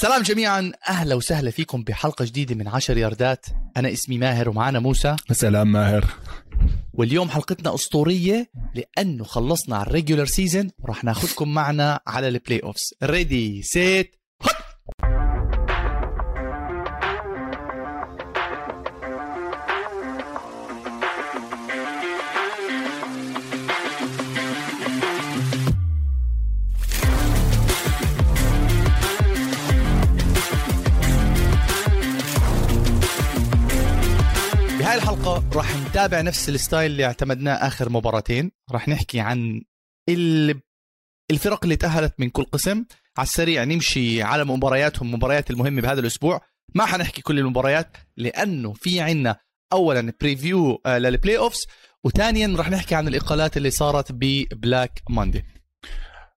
سلام جميعا. أهلا وسهلا فيكم بحلقة جديدة من عشر ياردات. أنا اسمي ماهر ومعنا موسى. سلام ماهر. واليوم حلقتنا أسطورية لأنه خلصنا على ال regular season وراح ناخذكم معنا على ال playoffs ready set راح نتابع نفس ال style اللي اعتمدناه آخر مباراتين. راح نحكي عن ال- الفرق اللي تأهلت من كل قسم. على السريع نمشي على مبارياتهم المباريات المهمة بهذا الأسبوع. ما حنحكي كل المباريات لأنه في عنا أولا preview لل playoffs وثانيا راح نحكي عن الإقالات اللي صارت ب Black Monday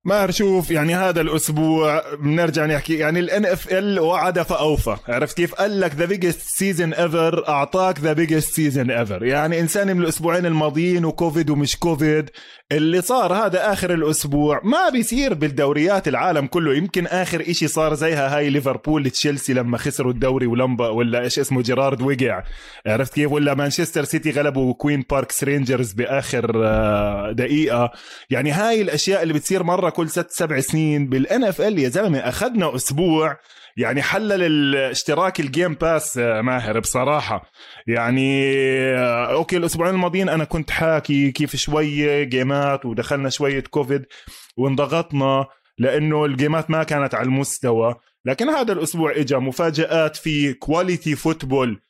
ماهر شوف يعني هذا الأسبوع بنرجع نحكي. يعني ال NFL وعد فأوفى. عرفت كيف؟ قال لك the biggest season ever أعطاك the biggest season ever يعني إنسان من الأسبوعين الماضيين وكوفيد ومش كوفيد اللي صار هذا آخر الأسبوع ما بيصير بالدوريات العالم كله. يمكن آخر إشي صار زيها هاي ليفربول تشيلسي لما خسروا الدوري ولمبا ولا إيش اسمه جيرارد وقع. عرفت كيف؟ ولا مانشستر سيتي غلبوا كوين باركس رينجرز بآخر آه، دقيقة. يعني هاي الأشياء اللي بتصير مرة كل ست سبع سنين بال NFL يا زلمة أخذنا أسبوع يعني حلل الاشتراك ال Game Pass آه، ماهر بصراحة. يعني آه، okay الأسبوعين الماضيين أنا كنت حاكي كيف شوية جيمات ودخلنا شوية كوفيد وانضغطنا لأنه الجيمات ما كانت على المستوى. لكن هذا الأسبوع اجى مفاجآت في quality football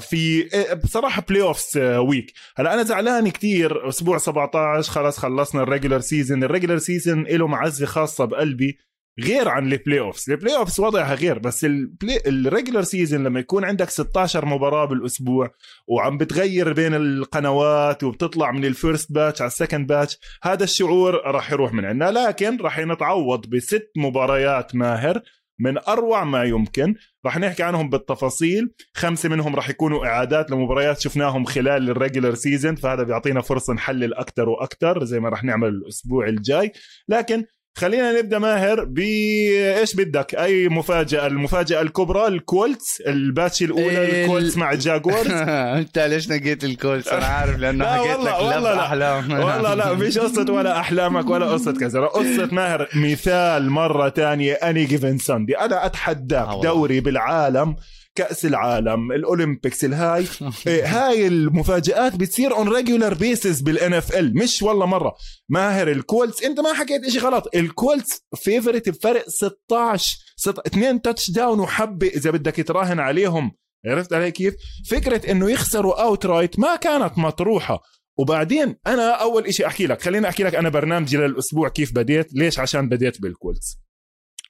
في آه، بصراحة playoffs week هلا أنا زعلان كتير. أسبوع 17 خلاص خلصنا ال regular season ال regular season له معزة خاصة بقلبي غير عن ال playoffs ال playoffs وضعها غير بس البلاي ال regular season لما يكون عندك 16 مباراة بالأسبوع وعم بتغير بين القنوات وبتطلع من ال first batch على ال second batch هذا الشعور راح يروح من عندنا. لكن راح نتعوض بست مباريات ماهر. من أروع ما يمكن. راح نحكي عنهم بالتفاصيل. خمسة منهم راح يكونوا إعادات لمباريات شفناهم خلال ال regular season فهذا بيعطينا فرصة نحلل أكثر وأكثر زي ما راح نعمل الأسبوع الجاي. لكن خلينا نبدأ ماهر ب إيش بدك؟ أي مفاجأة؟ المفاجأة الكبرى ال Colts ال batch الأولى ال- ال Colts مع ال Jaguars انت ليش نقيت ال Colts أنا عارف لأنه لا حكيت لك والله. أحلام. والله لا مش قصة ولا أحلامك ولا قصة كذا. قصة ماهر مثال مرة تانية any given Sunday أنا آه أتحداك والله. دوري بالعالم. كأس العالم ال Olympics الهاي إيه، هاي المفاجآت بتصير on regular basis بال NFL مش والله مرة. ماهر ال Colts أنت ما حكيت إشي غلط. ال Colts favorite بفرق 16 ست... اثنين touchdown وحبة إذا بدك تراهن عليهم. عرفت علي كيف؟ فكرة إنه يخسروا outright ما كانت مطروحة. وبعدين أنا أول إشي أحكي لك خليني أحكي لك أنا برنامجي للأسبوع كيف بديت ليش؟ عشان بديت بال Colts.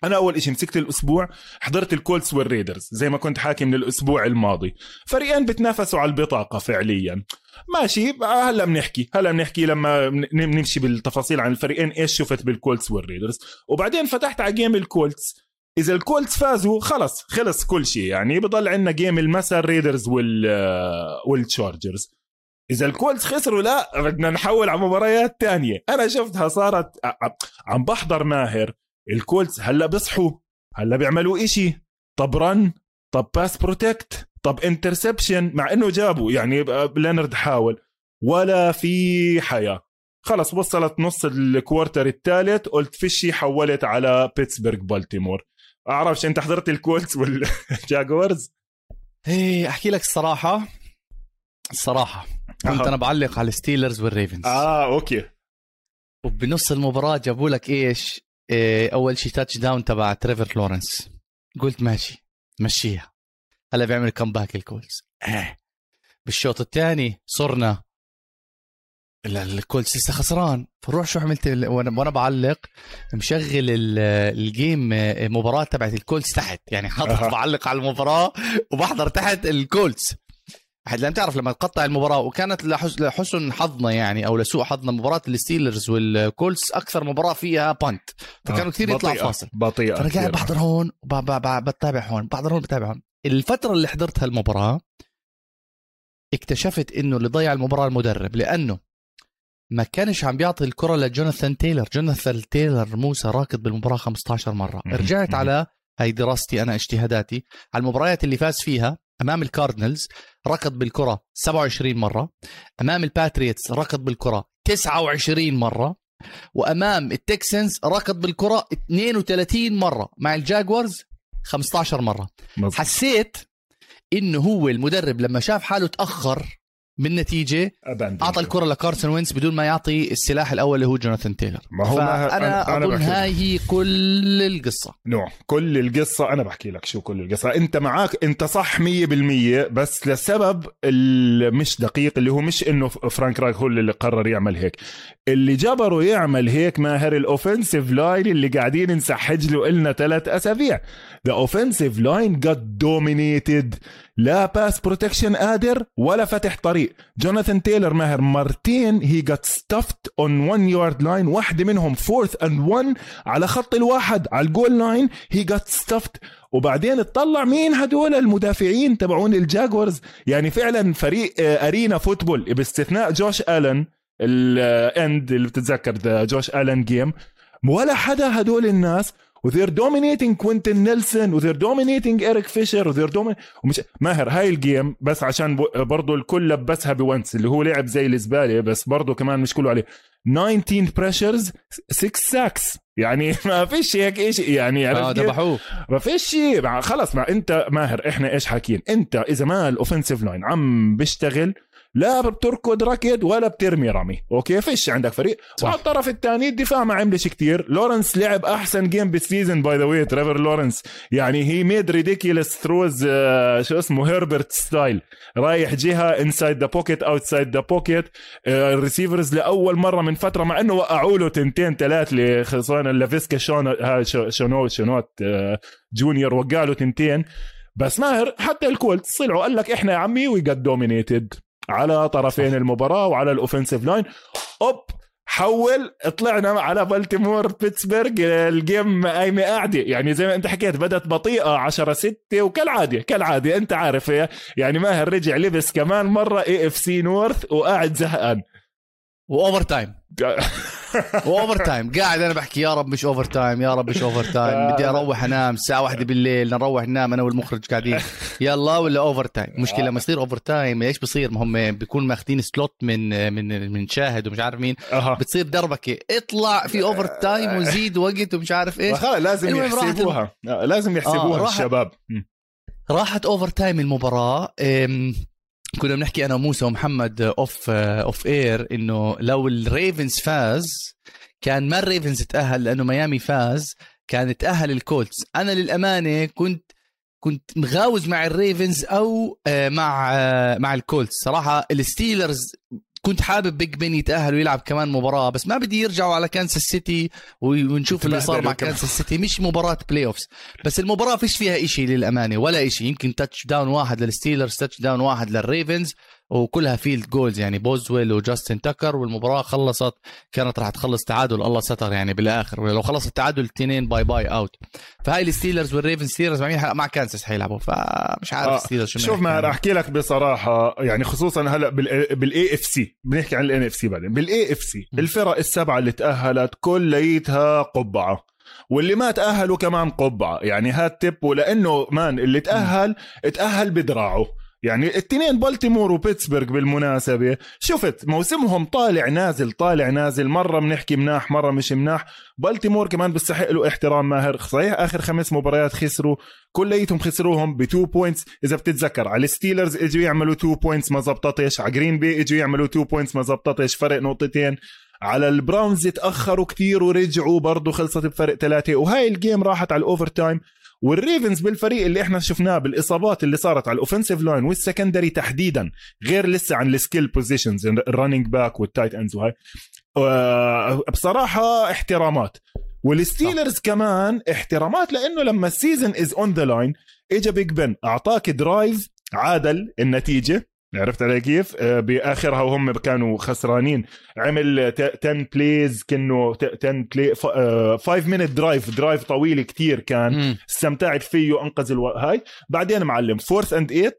أنا أول إشي مسكت الأسبوع حضرت ال Colts وال Raiders زي ما كنت حاكي من الأسبوع الماضي. فريقين بتنافسوا على البطاقة فعليا. ماشي هلا بنحكي هلا بنحكي لما نمشي بالتفاصيل عن الفريقين إيش شفت بال Colts وال Raiders. وبعدين فتحت على game ال Colts. إذا ال Colts فازوا خلص خلص كل شيء. يعني بضل عندنا game المسا ال Raiders وال وال Chargers. إذا ال Colts خسروا لا بدنا نحول على مباريات تانية. أنا شفتها صارت عم بحضر ماهر. ال Colts هلا بيصحوا هلا بيعملوا إشي. طب run طب pass protect طب interception مع إنه جابوا يعني لينارد حاول. ولا في حياة. خلص وصلت نص ال quarter الثالث قلت فيشي حولت على بيتسبرغ بالتيمور أعرفش أنت حضرت ال Colts وال Jaguars؟ إيه أحكي لك الصراحة. الصراحة كنت أها. أنا بعلق على ال Steelers وال Ravens آه okay. وبنص المباراة جابوا لك إيش؟ إيه أول شيء touchdown تبع تريفر لورنس. قلت ماشي مشيها. هلا بيعمل comeback ال Colts آه. بالشوط الثاني صرنا. ال- ال Colts لسه خسران. فروح شو عملت؟ وأنا بعلق مشغل ال- ال game آه، مباراة تبعت ال Colts تحت. يعني حاطط. بعلق على المباراة وبحضر تحت ال Colts. لأن تعرف لما تقطع المباراة وكانت لحس- لحسن حظنا يعني أو لسوء حظنا مباراة ال Steelers وال Colts أكثر مباراة فيها punt فكانوا كثير يطلع. فاصل بطيئة فأنا قاعد. بحضر هون بتابع هون بحضر هون بتابع هون الفترة اللي حضرتها المباراه اكتشفت إنه اللي ضيع المباراة المدرب لأنه ما كانش عم بيعطي الكرة لجوناثان تايلر جوناثان تايلر موسى راكض بالمباراة 15 مرة. رجعت. على هاي دراستي أنا اجتهاداتي على المباريات اللي فاز فيها أمام ال Cardinals ركض بالكرة 27 مرة. أمام ال Patriots ركض بالكرة 29 مرة. وأمام ال Texans ركض بالكرة 32 مرة. مع ال Jaguars 15 مرة. مظبوط. حسيت إنه هو المدرب لما شاف حاله تأخر بالنتيجه. اعطى الكرة لكارسون وينس بدون ما يعطي السلاح الأول اللي هو جوناثان تايلر ما هو ما- فأنا أنا- أنا اظن. هاي هي كل القصة no كل القصة أنا بحكي لك شو كل القصة أنت معك أنت صح مية بالمية بس لسبب مش دقيق اللي هو مش إنه فرانك رايك هو اللي قرر يعمل هيك اللي جبره يعمل هيك ماهر ال offensive line اللي قاعدين نسحج له إلنا ثلاث أسابيع. The offensive line got dominated. لا pass protection قادر ولا فتح طريق. جوناثان تايلر ماهر مرتين he got stuffed on one yard line. واحدة منهم fourth and one على خط الواحد على ال goal line he got stuffed وبعدين اطلع مين هدول المدافعين تبعون ال Jaguars؟ يعني فعلا فريق آه، arena football. باستثناء جوش آلن ال end اللي بتتذكر the Josh Allen game ولا حدا هدول الناس و they're dominating كوينتن نيلسون و they're dominating ايريك فيشر و they're domin ومش ماهر هاي ال game بس عشان ب- برضو الكل لبسها ب Wentz اللي هو لعب زي الزبالة بس برضو كمان مش كله عليه. 19 pressures 6 sacks يعني ما فيش هيك شيء يعني آه؟ ذبحوه. ما فيش شيء خلص ما انت ماهر إحنا إيش حاكيين؟ انت إذا ما ال offensive line عم بيشتغل لا بتركض ركض ولا بترمي رمي. okay؟ فيش عندك فريق. صح. وعلى الطرف الثاني الدفاع ما عملش كتير. لورنس لعب أحسن game بال season by the way تريفر لورنس يعني he made ridiculous throws شو اسمه Herbert style رايح جهة inside the pocket outside the pocket ال receivers لأول مرة من فترة مع إنه وقعوا له تنتين ثلاث خصوصا لافيسكا شون ها شو- Shenault Shenault آه، junior. وقع له تنتين. بس ماهر حتى الكولت طلعوا قال لك إحنا يا عمي we got dominated على طرفين المباراة وعلى ال offensive line. أوب حول طلعنا على بالتيمور بيتسبرغ ال game قايمة قاعدة. يعني زي ما أنت حكيت بدت بطيئة 10 6 وكالعادة كالعادة. أنت عارف يعني ماهر رجع لبس كمان مرة AFC North وقاعد زهقان. و overtime و overtime قاعد أنا بحكي يا رب مش overtime يا رب مش overtime بدي أروح أنام الساعة واحدة بالليل نروح ننام أنا والمخرج قاعدين. يلا ولا overtime مشكلة لما يصير overtime إيش بصير؟ ما هم بيكون ماخذين slot من من من شاهد ومش عارف مين. بتصير دربكة. اطلع في overtime وزيد وقت ومش عارف إيش. خلص لازم يحسبوها. آه، لازم يحسبوها آه، راحت- الشباب. راحت overtime المباراه كنا بنحكي أنا وموسى ومحمد off off air إنه لو الريفنز فاز كان ما الريفنز تأهل لأنه ميامي فاز كان تأهل الكولتس. أنا للأمانة كنت كنت مغاوز مع الريفنز أو آه، مع آه، مع الكولتس. صراحة الستيلرز كنت حابب بيج بن يتأهل ويلعب كمان مباراة بس ما بدي يرجعوا على كانساس سيتي ونشوف اللي صار مع. كانساس سيتي مش مباراة playoffs بس المباراة فيش فيها إشي للأمانة ولا إشي. يمكن touchdown واحد للستيلرز touchdown واحد للريفنز وكلها field goals يعني بوزويل وجاستن تاكر والمباراة خلصت كانت راح تخلص تعادل الله ستر يعني بالآخر. ولو خلص التعادل الاثنين bye bye out فهاي الستيلرز والريفنز ستيلرز مع مين؟ مع كانساس حيلعبوا. فمش عارف آه، الستيلرز شو شوف ما. راح أحكي لك بصراحة يعني خصوصا هلأ بال AFC بنحكي عن ال NFC بعدين. بال AFC. الفرق السبعة اللي تأهلت كليتها قبعة. واللي ما تأهلوا كمان قبعة. يعني hat tip ولأنه مان اللي تأهل تأهل بدراعه. يعني التنين بالتيمور وبيتسبرغ بالمناسبة. شفت موسمهم طالع نازل طالع نازل مرة بنحكي مناح مرة مش مناح. بالتيمور كمان بيستحق له احترام ماهر. صحيح آخر خمس مباريات خسروا كليتهم خسروهم ب 2 points إذا بتتذكر على الستيلرز إجوا يعملوا 2 points ما زبطتش. على جرين بي إجوا يعملوا 2 بوينتس ما زبطتش. فرق نقطتين. على البراونز تاخروا كتير ورجعوا برضه خلصت بفرق ثلاثة. وهاي ال game راحت على ال overtime والريفنز بالفريق اللي إحنا شفناه بالإصابات اللي صارت على ال offensive line وال secondary تحديدا غير لسه عن ال skill positions ال running back وال tight ends وهاي. آه، بصراحة احترامات. والستيلرز كمان احترامات لأنه لما ال season is on the line اجى بيج بن أعطاك drive عادل النتيجة. عرفت علي كيف؟ آه، بآخرها وهم كانوا خسرانين عمل ت- 10 plays كأنه ت- 10 play 5 minute drive drive طويل كتير كان. استمتعت فيه انقذ ألو... هاي بعدين معلم fourth and 8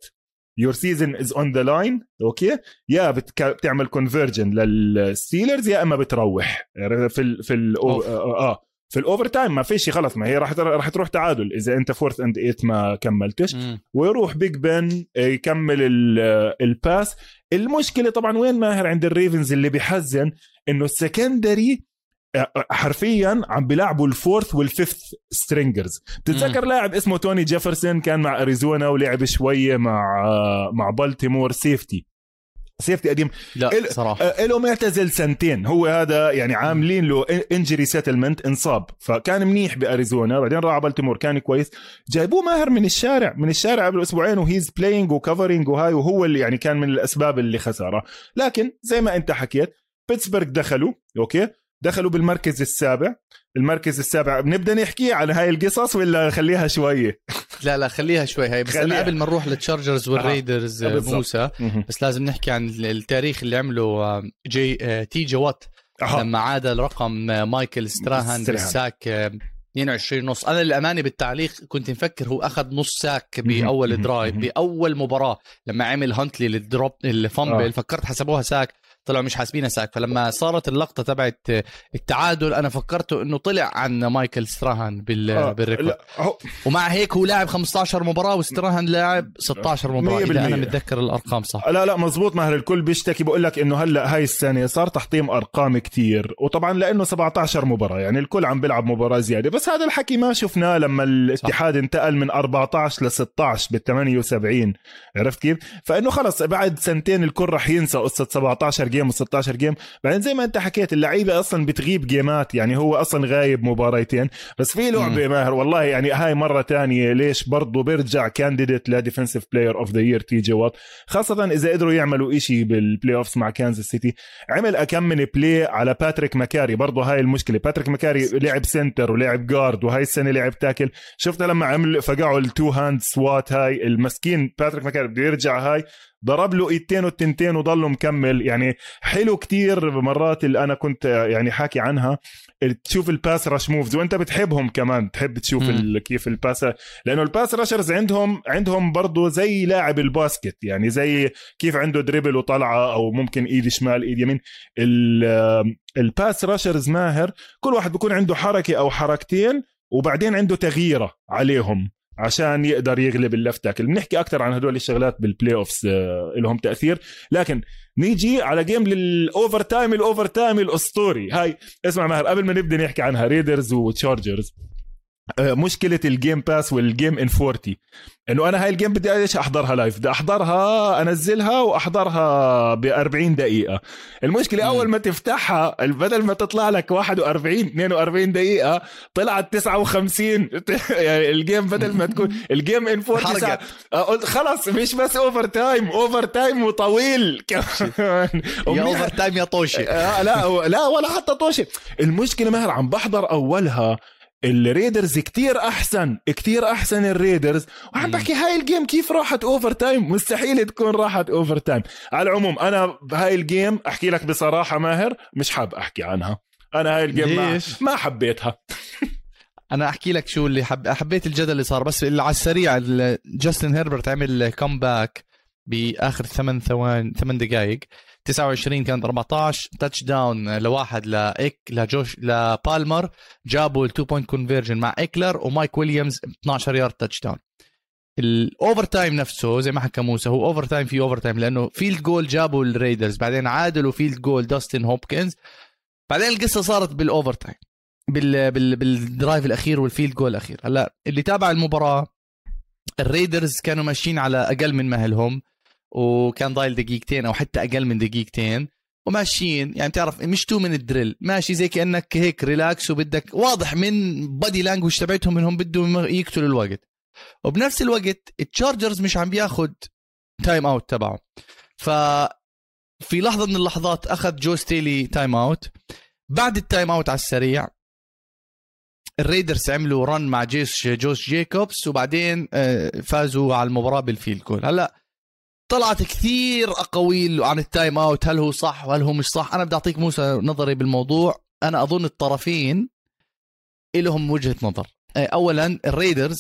your season is on the line okay يا بتك... بتعمل conversion للستيلرز يا إما بتروح في ال... في ال... أوف. آه, آه. في ال overtime ما فيش خلص ما هي راح راح تروح تعادل. إذا أنت fourth and eight ما كملتش مم. ويروح بيج بن يكمل ال- ال pass المشكلة طبعا وين ماهر؟ عند الريفنز اللي بيحزن إنه ال secondary حرفيا عم بيلعبوا ال fourth وال fifth stringers تتذكر لاعب اسمه توني جيفرسون كان مع اريزونا ولعب شوية مع مع بالتيمور safety safety قديم. لا إل- صراحة. آه، له معتزل سنتين. هو هذا يعني عاملين له injury settlement انصاب. فكان منيح بأريزونا بعدين راح على بالتيمور كان كويس. جايبوه ماهر من الشارع من الشارع قبل أسبوعين و he's playing و covering وهاي وهو اللي يعني كان من الأسباب اللي خساره. لكن زي ما أنت حكيت بيتسبرغ دخلوا okay؟ دخلوا بالمركز السابع المركز السابع بنبدأ نحكي على هاي القصص ولا خليها شوية لا لا خليها شوي هاي بس قبل ما نروح للتشارجرز والريدرز آه، آه بالضبط. موسى بس لازم نحكي عن التاريخ اللي عمله آه، جي آه، تي جي وات أها. لما عادل رقم آه، مايكل ستراهان. بال sack آه، 22 نص أنا للأمانة بالتعليق كنت مفكر هو أخذ نص sack بأول. drive. بأول مباراة لما عمل هانتلي لل drop ال fumble آه. فكرت حسبوها sack طلعوا مش حاسبينها sack فلما صارت اللقطة تبعت التعادل أنا فكرته إنه طلع عن مايكل ستراهان بال آه، بال record. هو ومع هيك هو لاعب 15 مباراة وستراهان لاعب 16 مباراة إذا أنا 100%. متذكر الأرقام صح. لا لا مزبوط ماهر الكل بيشتكي. بقول لك إنه هلأ هاي السنة صار تحطيم أرقام كتير. وطبعا لأنه 17 مباراة يعني الكل عم بيلعب مباراة زيادة. بس هذا الحكي ما شفناه لما الاتحاد صح. انتقل من 14 ل 16 بال 78 عرفت كيف؟ فإنه خلص بعد سنتين الكل رح ينسى قصة 17 جيم. و16 جيم. بعدين زي ما انت حكيت اللعيبة أصلا بتغيب جيمات يعني هو أصلا غايب مباريتين. بس في لعبة ماهر والله يعني هاي مرة تانية ليش برضه بيرجع candidate ل defensive player of the year تي جي وات. خاصة إذا قدروا يعملوا إشي بال playoffs مع كانزاس سيتي عمل أكم من play على باتريك مكاري برضه هاي المشكلة. باتريك مكاري لعب center ولعب guard وهاي السنة لعب tackle شفنا لما عمل فقعوا ال two hand swat هاي. المسكين باتريك مكاري بده يرجع هاي. ضرب له ايدتين والتنتين وضله مكمل. يعني حلو كتير مرات اللي أنا كنت يعني حاكي عنها تشوف ال pass rush moves وأنت بتحبهم كمان تحب تشوف. ال- كيف ال pass لأنه ال pass rushers عندهم عندهم برضه زي لاعب ال basket يعني زي كيف عنده dribble وطلعة أو ممكن إيد شمال إيد يمين. ال- ال pass rushers ماهر كل واحد بيكون عنده حركة أو حركتين وبعدين عنده تغييرة عليهم. عشان يقدر يغلب ال left tackle. بنحكي أكثر عن هدول الشغلات بال playoffs آه، لهم تأثير. لكن نيجي على game لل overtime ال overtime الأسطوري. هاي اسمع ماهر قبل ما نبدا نحكي عنها ريدرز وتشارجرز مشكلة ال Game Pass وال game in 40 إنه أنا هاي ال game بدي إيش؟ أحضرها live بدي أحضرها أنزلها وأحضرها ب 40 دقيقة. المشكلة مم. أول ما تفتحها بدل ما تطلع لك 41 42 دقيقة طلعت 59 يعني ال game بدل ما تكون ال game in 40 ساعة. حرقت. آه، قلت خلص مش بس overtime overtime وطويل. كمان يا overtime يا طوشي. آه لا لا ولا حتى طوشي. المشكلة ماهر عم بحضر أولها. الريدرز كتير أحسن كتير أحسن الريدرز. وعم. بحكي هاي ال game كيف راحت overtime مستحيل تكون راحت overtime على العموم أنا بهاي ال game أحكي لك بصراحة ماهر مش حاب أحكي عنها. أنا هاي ال game ما, ليش؟ ما حبيتها. أنا أحكي لك شو اللي حب... حبيت الجدل اللي صار بس اللي على السريع ال- جاستن هيربرت عمل comeback بآخر ثمان ثوان ثمان دقائق 29 كانت 14 touchdown لواحد like لجوش لبالمر جابوا ال two point conversion مع إيكلر ومايك ويليامز 12 yard touchdown ال overtime نفسه زي ما حكى موسى هو overtime في overtime لأنه field goal جابوا الريدرز بعدين عادلوا field goal داستن هوبكنز بعدين القصة صارت بال overtime بال بال بال drive الأخير وال field goal الأخير. هلأ اللي تابع المباراة الريدرز كانوا ماشيين على أقل من مهلهم وكان ضايل دقيقتين أو حتى أقل من دقيقتين. وماشيين. يعني بتعرف مش two minute drill ماشي زي كأنك هيك relax وبدك واضح من body language تبعتهم إنهم بدهم يقتلوا الوقت. وبنفس الوقت التشارجرز مش عم بياخد timeout تبعه ف في لحظة من اللحظات أخذ جو ستيلي timeout بعد ال timeout على السريع الريدرز عملوا run مع جيش جوش جيكوبس وبعدين آه، فازوا على المباراة بال field goal هلأ طلعت كثير أقاويل عن ال timeout. هل هو صح؟ وهل هو مش صح؟ أنا بدي أعطيك موسى نظري بالموضوع. أنا أظن الطرفين لهم وجهة نظر. اولا الريدرز.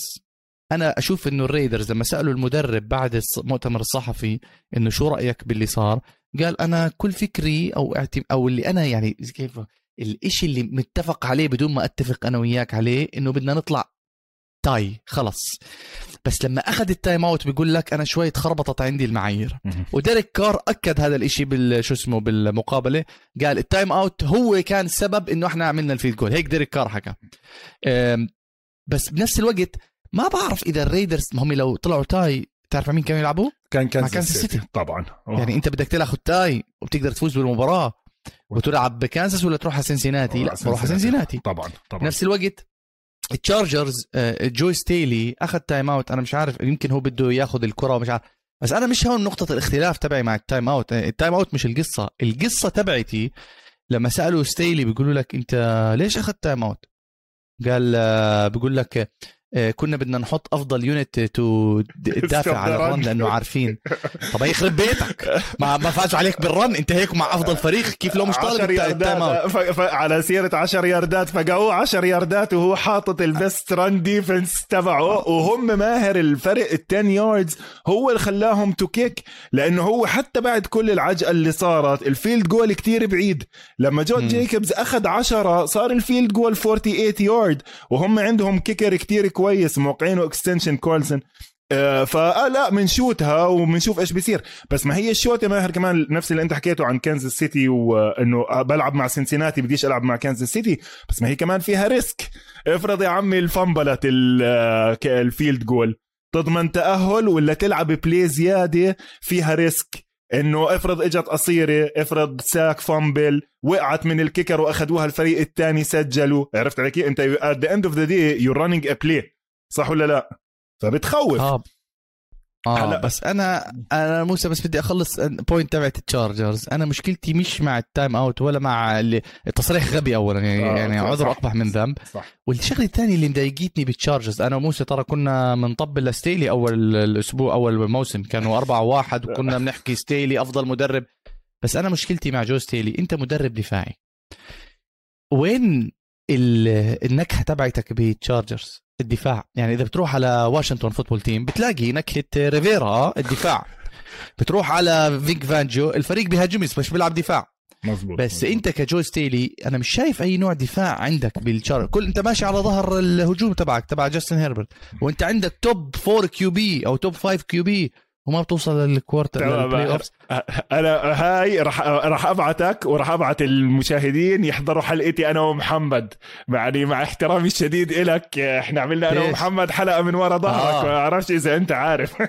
أنا أشوف إنه الريدرز لما سألوا المدرب بعد المؤتمر الصحفي إنه شو رأيك باللي صار قال أنا كل فكري أو اعتم أو اللي أنا يعني كيف الإشي اللي متفق عليه بدون ما أتفق أنا وياك عليه إنه بدنا نطلع tie خلص. بس لما أخذ ال timeout بيقول لك أنا شوي تخربطت عندي المعايير. وديريك كار أكد هذا الإشي بال شو اسمه بالمقابلة. قال ال timeout هو كان السبب إنه إحنا عملنا الفيد جول هيك ديريك كار حكى. بس بنفس الوقت ما بعرف إذا الريدرز ما هم لو طلعوا tie تعرف مين كانوا يلعبوا؟ كان كان كانساس سيتي. طبعا. يعني أنت بدك تاخذ tie وبتقدر تفوز بالمباراة. وتلعب بكانساس ولا تروح على سنسيناتي؟ لا بروح على سنسيناتي. طبعا طبعا. بنفس الوقت التشارجرز جوي ستيلي أخذ timeout أنا مش عارف يمكن هو بده ياخذ الكرة ومش عارف. بس أنا مش هون نقطة الاختلاف تبعي مع ال timeout ال timeout مش القصة. القصة تبعتي لما سألوا ستيلي بيقولوا لك أنت ليش أخذت timeout قال آه، بيقول لك كنا بدنا نحط أفضل unit to تدافع على ال run لأنه عارفين. طب يخرب بيتك. ما ما فازوا عليك بال run انت هيك مع أفضل فريق. كيف لو مش طالب 10 التا- ال timeout ياردات ف... ف... على سيرة 10 ياردات. فقعوه 10 ياردات وهو حاطط ال best run defense تبعه. وهم ماهر الفرق ال 10 yards هو اللي خلاهم to kick لأنه هو حتى بعد كل العجقة اللي صارت ال field goal كتير بعيد. لما جون مم. جيكوبز أخذ 10 صار ال field goal 48 يارد وهم عندهم kicker كتير كويس موقعينه extension كولسن آه، فلا بنشوتها وبنشوف إيش بيصير. بس ما هي الشوطه ماهر كمان نفس اللي أنت حكيته عن كانزاس سيتي وانه بلعب مع سنسيناتي بديش ألعب مع كانزاس سيتي بس ما هي كمان فيها risk افرض يا عمي ال fumble ال- آه، ال field goal تضمن تأهل ولا تلعب play زيادة فيها risk إنه إفرض إجت قصيرة إفرض sack fumble وقعت من ال kicker واخذوها الفريق الثاني سجلوا. عرفت علي كيف؟ أنت at the end of the day you're running a play. صح ولا لا؟ فبتخوف. آه. آه هلا- بس أنا أنا موسى بس بدي أخلص point تبعت التشارجرز أنا مشكلتي مش مع ال timeout ولا مع اللي التصريح غبي اولا يعني, آه، يعني عذر صح. أقبح من ذنب. صح. والشغلة الثانية اللي مضايقتني بالتشارجرز أنا وموسى ترى كنا بنطبل لستيلي أول الأسبوع أول موسم. كانوا أربعة واحد وكنا بنحكي ستيلي أفضل مدرب. بس أنا مشكلتي مع جو ستيلي أنت مدرب دفاعي. وين ال- النكهة تبعتك بال Chargers الدفاع. يعني إذا بتروح على Washington Football Team بتلاقي نكهه ريفيرا آه، الدفاع. بتروح على فيك فانجيو الفريق بيهاجمس مش بيلعب دفاع. مزبوط بس أنت كجو ستيلي أنا مش شايف أي نوع دفاع عندك بال Chargers كل أنت ماشي على ظهر الهجوم تبعك تبع جاستن هيربرت وأنت عندك top 4 QB أو top 5 QB وما بتوصل لل quarter. لل playoffs أنا هاي راح راح أبعتك وراح أبعت المشاهدين يحضروا حلقتي أنا ومحمد يعني مع احترامي الشديد إلك إحنا عملنا أنا؟ ومحمد حلقة من ورا ظهرك آه. ما أعرفش إذا أنت عارف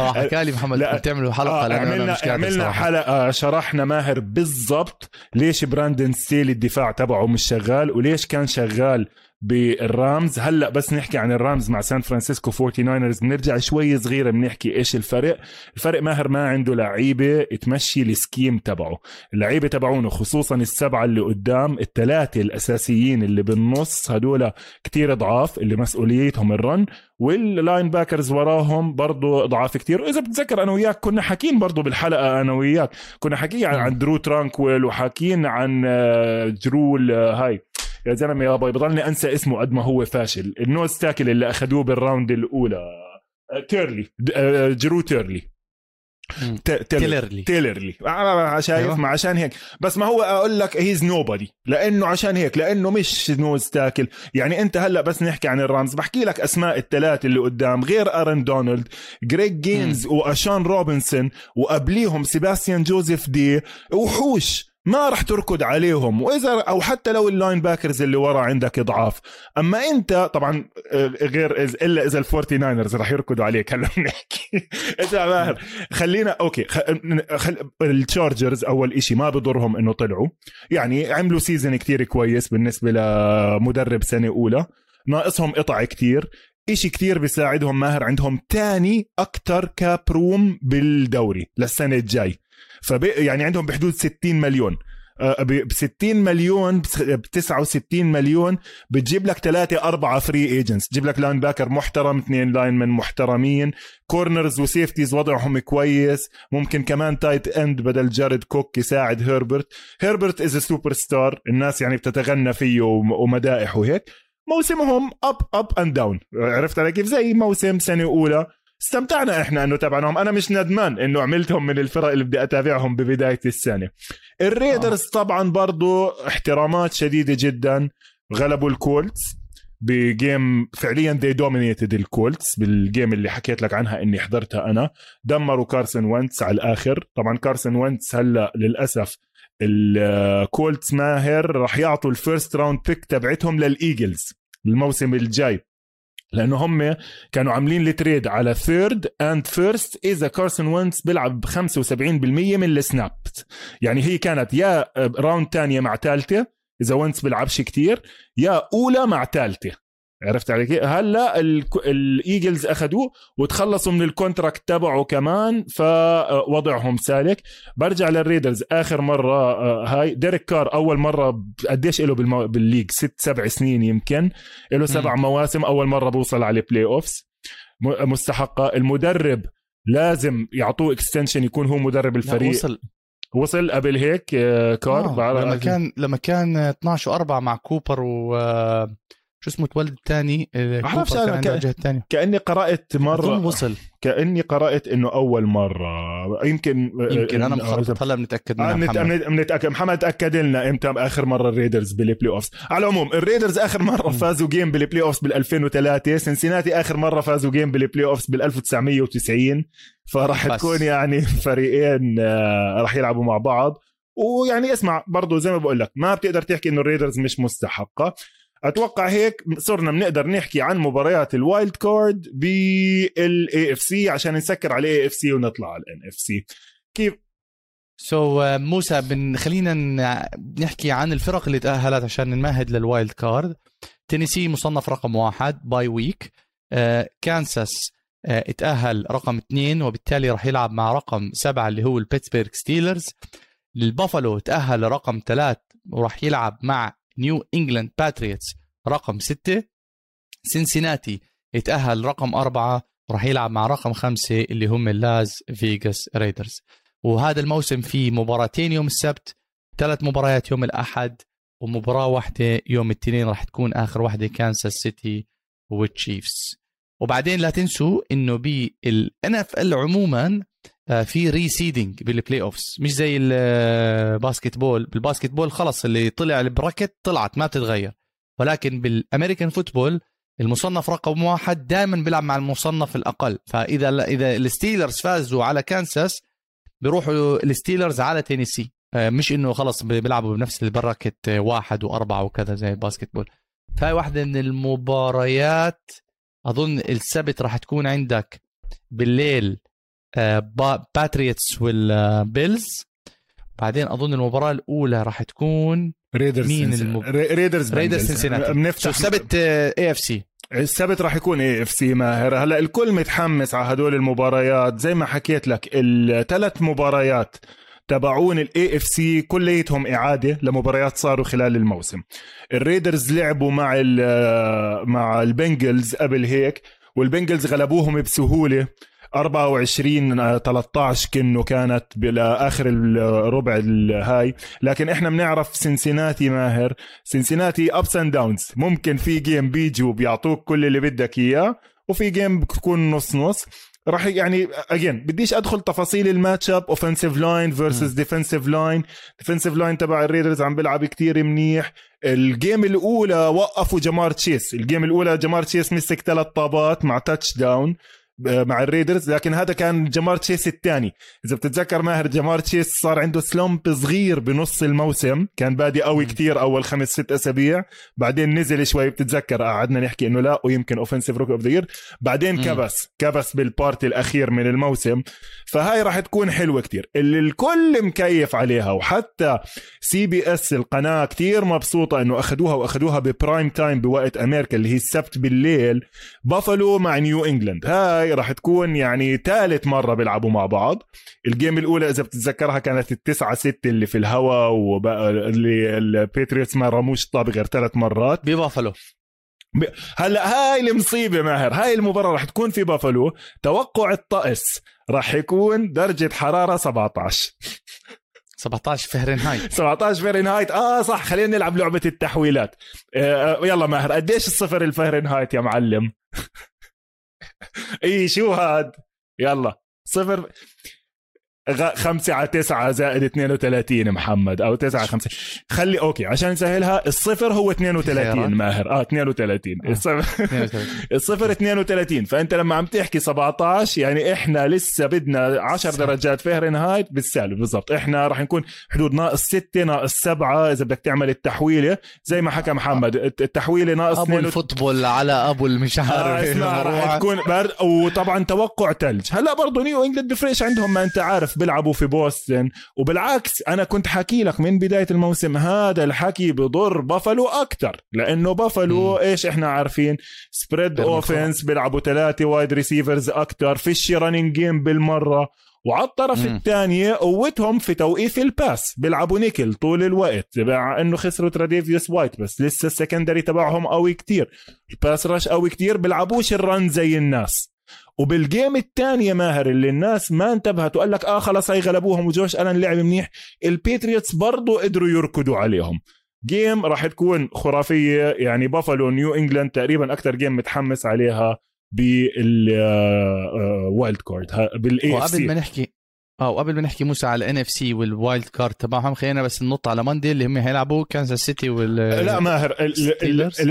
آه حكى لي محمد لا. تعملوا حلقة آه عملنا عملنا. حلقة شرحنا ماهر بالضبط ليش براندن ستيلي الدفاع تبعه مش شغال وليش كان شغال بال Rams. هلأ بس نحكي عن ال Rams مع سان فرانسيسكو 49ers بنرجع شوي صغيرة بنحكي إيش الفرق. الفرق ماهر ما عنده لعيبة تمشي ال scheme تبعه. اللعيبة تبعونه خصوصا السبعة اللي قدام الثلاثة الأساسيين اللي بالنص هدول كتير ضعاف اللي مسؤوليتهم ال run وال linebackers وراهم برضو ضعاف كتير. وإذا بتذكر أنا وياك كنا حاكين برضو بالحلقة أنا وياك. كنا حكي عن, درو ترانكويل وحاكين عن آه، جيري آه، هاي. يا زلمة يا باي بضلني أنسى اسمه قد ما هو فاشل. ال nose tackle اللي اخذوه بال round الأولى. آه، تيرلي. آه، جيري تيلري. تيلرلي. تيلرلي. آه، شايف أيوة. ما عشان هيك. بس ما هو أقول لك he's nobody لأنه عشان هيك لأنه مش nose tackle. يعني أنت هلأ بس نحكي عن ال Rams. بحكي لك أسماء الثلاثه اللي قدام. غير أرن دونالد جريج جينز وأشان روبنسون وقبليهم سيباستيان جوزيف دي وحوش. ما راح تركض عليهم. وإذا أو حتى لو ال linebackers اللي ورا عندك ضعاف أما أنت طبعا آه، غير إز إلا إذا ال Forty Niners راح يركضوا عليك. هلا بنحكي إذا ماهر خلينا أوكي خ... خل... ال Chargers أول إشي ما بضرهم إنه طلعوا. يعني عملوا season كتير كويس بالنسبة لمدرب سنة أولى. ناقصهم قطع كتير. إشي كتير بيساعدهم ماهر عندهم تاني أكتر cap room بالدوري للسنة الجاي. فب... يعني عندهم بحدود 60 مليون. ب 60 مليون ب 69 مليون بتجيب لك ثلاثة أربعة free agents تجيب لك linebacker محترم اثنين linemen محترمين corners و safeties وضعهم كويس. ممكن كمان tight end بدل جارد كوك يساعد هيربرت هيربرت is superstar الناس يعني بتتغنى فيه وم- ومدائح وهيك موسمهم up up and down عرفت علي كيف؟ زي موسم سنة أولى. استمتعنا إحنا انه تابعناهم أنا مش ندمان انه عملتهم من الفرق اللي بدي اتابعهم ببداية السنة. ال Raiders آه. طبعا برضو احترامات شديدة جدا. غلبوا ال Colts ب game فعليا they dominated ال Colts بال game اللي حكيت لك عنها إني حضرتها أنا. دمروا كارسون وينتس على الآخر. طبعا كارسون وينتس هلأ للأسف ال Colts ماهر راح يعطوا ال first round pick تبعتهم لل Eagles الموسم الجاي. لأنه هم كانوا عاملين ال trade على third and first إذا كارسون وينتس بيلعب ب 75% من ال snap يعني هي كانت يا round ثانية مع ثالثه إذا وينتس بيلعبش كتير يا أولى مع ثالثه عرفت علي كيف؟ هلأ ال Eagles أخذوه وتخلصوا من ال contract تبعه كمان فوضعهم سالك. برجع لل Raiders. آخر مرة آه، هاي ديريك كار أول مرة قديش له بالمو... بال league؟ ست سبع سنين يمكن. له سبع. مواسم أول مرة بوصل على ال playoffs مستحقة. المدرب لازم يعطوه extension يكون هو مدرب الفريق. وصل. وصل قبل هيك آه، كار؟ آه لما كان لما كان 12 و4 مع كوبر و شو اسمه تولد الثاني بعرفش أنا كأني قرأت مرة وصل. كأني قرأت إنه أول مرة. يمكن يمكن أنا مخربط. هلا بنتأكد منها محمد. بنتاكد محمد اكد لنا إمتى آخر مرة ال Raiders بال playoffs. على العموم ال Raiders آخر مرة فازوا game بال playoffs بال 2003 سنسيناتي آخر مرة فازوا game بال playoffs بال 1990 فراح تكون يعني فريقين آه، راح يلعبوا مع بعض. ويعني اسمع برضه زي ما بقول لك ما بتقدر تحكي إنه ال Raiders مش مستحقة. أتوقع هيك صرنا بنقدر نحكي عن مباريات ال wild card بال AFC عشان نسكر على ال AFC ونطلع على ال NFC كيف؟ so so, uh, موسى بن خلينا نحكي عن الفرق اللي تأهلت عشان نمهد لل wild card. تينيسي مصنف رقم واحد bye week uh, كانساس uh, اتأهل رقم اثنين وبالتالي راح يلعب مع رقم سبعة اللي هو ال Pittsburgh Steelers. البافالو تأهل رقم ثلاث وراح يلعب مع New England Patriots رقم ستة. سنسيناتي يتأهل رقم أربعة وراح يلعب مع رقم خمسة اللي هم ال Las Vegas Raiders وهذا الموسم فيه مباراتين يوم السبت ثلاث مباريات يوم الأحد ومباراة واحدة يوم الاثنين راح تكون آخر واحدة كانساس سيتي وال Chiefs وبعدين لا تنسوا إنه بال NFL عموما في reseeding بال playoffs مش زي ال basketball بال basketball خلص اللي طلع ال bracket طلعت ما بتتغير. ولكن بال American football المصنف رقم واحد دائما بيلعب مع المصنف الأقل. فإذا إذا ال Steelers فازوا على كانساس بيروحوا ال Steelers على تينيسي. آه، مش إنه خلص بيلعبوا بنفس ال bracket واحد وأربعة وكذا زي ال basketball فهي واحدة من المباريات أظن السبت راح تكون عندك بالليل Patriots وال Bills بعدين أظن المباراة الأولى راح تكون Raiders مين المب... Raiders Raiders سنسيناتي بنفتح السبت اي اف سي السبت راح يكون اي اف سي ماهر. هلا الكل متحمس على هدول المباريات. زي ما حكيت لك الثلاث مباريات تبعون ال AFC كليتهم إعادة لمباريات صاروا خلال الموسم. ال Raiders لعبوا مع مع ال Bengals قبل هيك وال Bengals غلبوهم بسهولة. 24 13 كنه كانت بالاخر الربع الهاي. لكن إحنا بنعرف سنسيناتي ماهر. سنسيناتي ups and downs ممكن في game بيجوا بيعطوك كل اللي بدك إياه وفي game بتكون نص نص. راح يعني again بديش أدخل تفاصيل ال matchup offensive line versus defensive line defensive line تبع ال Raiders عم بيلعب كتير منيح. ال game الأولى وقفوا Ja'Marr Chase. ال game الأولى Ja'Marr Chase مسك ثلاث طابات مع touchdown مع ال Raiders لكن هذا كان Ja'Marr Chase الثاني. إذا بتتذكر ماهر Ja'Marr Chase صار عنده slump صغير بنص الموسم. كان بادي قوي كتير أول خمس ست أسابيع. بعدين نزل شوي بتتذكر قعدنا نحكي إنه لا ويمكن offensive rookie of the بعدين كبس كبس بال part الأخير من الموسم. فهاي راح تكون حلوة كتير. اللي الكل مكيف عليها وحتى CBS القناة كتير مبسوطة إنه أخذوها وأخذوها ب prime time بوقت أمريكا اللي هي السبت بالليل بافلو مع نيو إنجلاند. هاي هاي راح تكون يعني ثالث مرة بيلعبوا مع بعض. ال game الأولى إذا بتتذكرها كانت التسعة ستة اللي في الهواء وبقى اللي ال Patriots ما رموش طابه غير ثلاث مرات. ببافلو. هلأ هاي المصيبة ماهر. هاي المباراة راح تكون في بافلو. توقع الطقس راح يكون درجة حرارة 17 17 فهرنهايت 17 فهرنهايت آه صح خلينا نلعب لعبة التحويلات. آه يلا ماهر قديش الصفر الفهرنهايت يا معلم؟ اي شو هاد؟ يلا صفر غ- خمسة على تسعة زائد 32 محمد أو تسعة خمسة خلي أوكي عشان نسهلها الصفر هو 32 خيارات. ماهر آه 32 آه. الصفر 32. الصفر 32 فأنت لما عم تحكي 17 يعني إحنا لسه بدنا 10 صح. درجات فهرنهايت بالسالب بالضبط إحنا راح نكون حدود ناقص 6 ناقص 7 إذا بدك تعمل التحويلة زي ما حكى محمد الت- التحويلة ناقص أبو 2 ال football على أبو المش آه عارف اسمع راح. تكون بر... وطبعا توقع ثلج هلأ برضه نيو انجلند بفرقش عندهم ما أنت عارف بيلعبوا في بوسطن وبالعكس أنا كنت حكي لك من بداية الموسم هذا الحكي بضر بافلو أكثر لأنه بافلو. إيش إحنا عارفين؟ spread offense بيلعبوا ثلاثة wide receivers أكثر فيش running game بالمرة. وعلى الطرف مم. الثانية قوتهم في توقيف ال pass. بيلعبوا نيكل طول الوقت مع إنه خسروا Tre'Davious White بس لسه ال secondary تبعهم قوي كتير. ال pass rush قوي كتير بيلعبوش ال run زي الناس. وبال game الثانية ماهر اللي الناس ما انتبهت وقال لك آه خلاص هي غلبوهم و Josh Allen لعب منيح. ال Patriots برضو قدروا يركضوا عليهم. game راح تكون خرافية يعني بافالو نيو إنجلاند تقريبا أكثر game متحمس عليها بالوايلد كارد بالاي وقبل ما نحكي آه وقبل ما نحكي موسى على ال NFC وال wild card تبعهم خلينا بس ننط على Monday اللي هم هيلعبوا كانزاس سيتي وال لا ماهر؟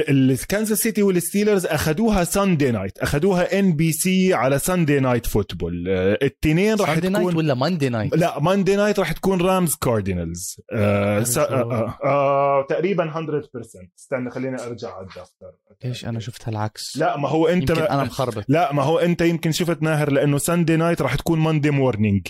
الكانزاس سيتي وال Steelers أخذوها Sunday night أخذوها NBC على Sunday Night Football التنين راح Sunday night تكون ولا Monday night؟ لا Monday night راح تكون Rams Cardinals آه س... آه. آه آه تقريبا 100% استنى خليني أرجع على الدفتر إيش أنا شفتها العكس لا ما هو أنت يمكن. أنا مخربط لا ما هو أنت يمكن شفت ماهر لأنه Sunday night راح تكون Monday morning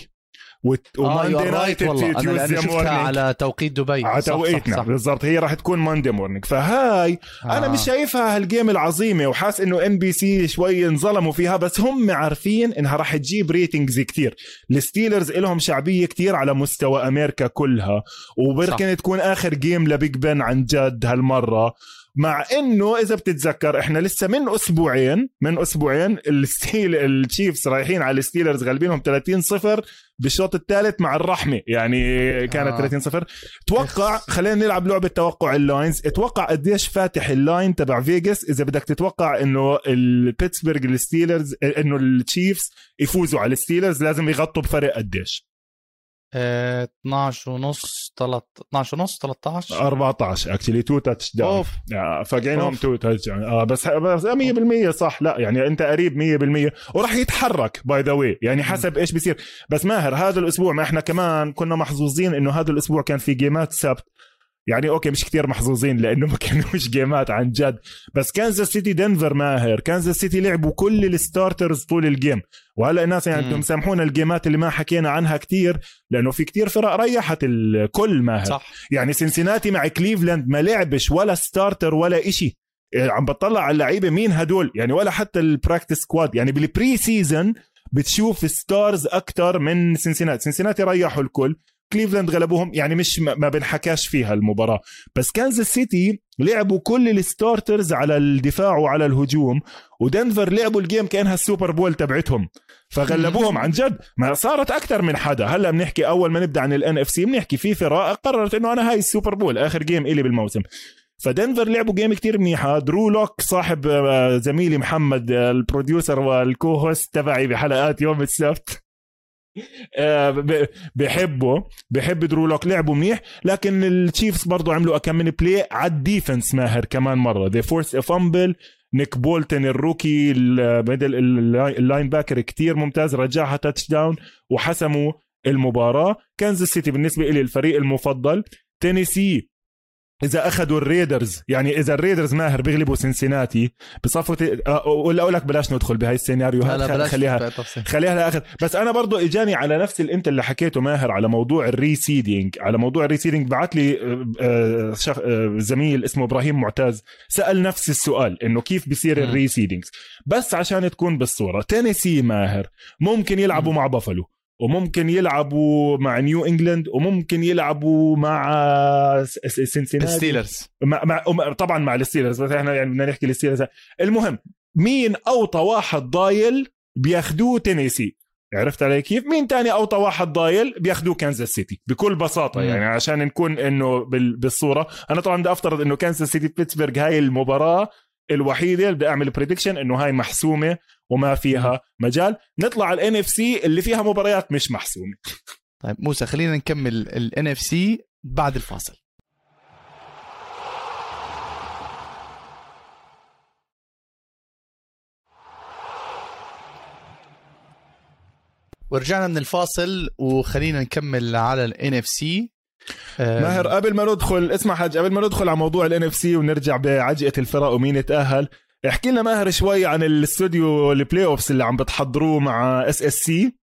و Monday night أنا شفتها morning على توقيت دبي. على توقيتنا. بالضبط. هي راح تكون Monday morning فهاي أنا آه. مش شايفها هال game العظيمة وحاس إنه NBC شوي انظلموا فيها بس هم عارفين إنها راح تجيب ratings كتير. ال Steelers لهم شعبية كتير على مستوى أمريكا كلها وبركن تكون آخر game ل Big Ben عن جد هالمرة. مع إنه إذا بتتذكر إحنا لسه من أسبوعين من أسبوعين الستيل ال Chiefs رايحين على ال Steelers غالبينهم 30 صفر بالشوط الثالث مع الرحمه يعني كانت آه. 30 صفر. توقع خلينا نلعب لعبة توقع ال lines أتوقع قديش فاتح ال line تبع Vegas؟ إذا بدك تتوقع إنه البيتسبرغ ال Steelers إنه ال Chiefs يفوزوا على ال Steelers لازم يغطوا بفرق قديش. آه، 12 ونص 12 ونص 13 14 actually two touchdown أوف. two touch آه بس بس 100% صح. لا يعني أنت قريب 100% وراح يتحرك by the way يعني حسب إيش بيصير. بس ماهر هذا الأسبوع ما إحنا كمان كنا محظوظين إنه هذا الأسبوع كان في game ات سبت. يعني okay مش كتير محظوظين لأنه ما كانوش game ات عن جد. بس كانزاس سيتي دنفر ماهر. كانزاس سيتي لعبوا كل ال starters طول ال game وهلأ الناس يعني مم. أنتم سامحونا ال game ات اللي ما حكينا عنها كتير لأنه في كتير فرق ريحت الكل ماهر. صح. يعني سنسناتي مع كليفلاند ما لعبش ولا starter ولا إشي. إيه، عم بطلع على اللعيبة مين هدول؟ يعني ولا حتى ال practice squad يعني بال preseason بتشوف starters أكثر من سنسناتي سنسناتي ريحوا الكل. كليفلاند غلبوهم. يعني مش ما بنحكاش فيها المباراة. بس كانزاس سيتي لعبوا كل ال starters على الدفاع وعلى الهجوم ودنفر لعبوا ال game كأنها ال Super Bowl تبعتهم. فغلبوهم عن جد. ما صارت أكثر من حدا. هلا بنحكي أول ما نبدأ عن ال NFC بنحكي في فرق قررت إنه أنا هاي ال Super Bowl آخر game إلي بالموسم. فدنفر لعبوا game كتير منيحة. Drew Lock صاحب آه، زميلي محمد آه، ال producer وال co-host تبعي بحلقات يوم السبت. بحبه بحب Drew Lock لعبوا منيح لكن ال Chiefs برضو عملوا كم من play على ال defense ماهر كمان مرة. the forced fumble نيك بولتن ال rookie ال middle ال linebacker كتير ممتاز رجعها touchdown وحسموا المباراة. كانزاس سيتي بالنسبة لي الفريق المفضل. تينيسي إذا أخذوا الريدرز يعني إذا الريدرز ماهر بيغلبوا سنسناتي بصفوا آه، ولا أقول لك بلاش ندخل بهاي السيناريو هاد، بلاش خليها تفصيل. خليها لآخر بس أنا برضو إجاني على نفس اللي أنت اللي حكيته ماهر على موضوع ال reseeding على موضوع ال reseeding بعت لي شخ... زميل اسمه إبراهيم معتز سأل نفس السؤال إنه كيف بيصير مم. ال reseedings بس عشان تكون بالصورة تينيسي ماهر ممكن يلعبوا. مع بافلو وممكن يلعبوا مع نيو إنجلاند وممكن يلعبوا مع س- س- سنسناتي الستيلرز. مع مع طبعا مع الستيلرز بس إحنا يعني بدنا نحكي الستيلرز. المهم مين أوطى واحد ضايل بياخدوه تينيسي؟ عرفت علي كيف؟ مين تاني أوطى واحد ضايل بياخدوه كانزاس سيتي؟ بكل بساطة. يعني عشان نكون إنه بال- بالصورة. أنا طبعا بدي أفترض إنه كانزاس سيتي بيتسبرغ هاي المباراة الوحيدة اللي بدي أعمل prediction إنه هاي محسومة وما فيها مجال. نطلع على ال N FC اللي فيها مباريات مش محسومة. طيب موسى خلينا نكمل ال NFC بعد الفاصل. ورجعنا من الفاصل وخلينا نكمل على ال NFC ماهر قبل ما ندخل اسمع حاج قبل ما ندخل على موضوع ال NFC ونرجع بعجقة الفرق ومين يتأهل احكي لنا ماهر شوي عن الاستوديو ال playoffs اللي عم بتحضروه مع SSC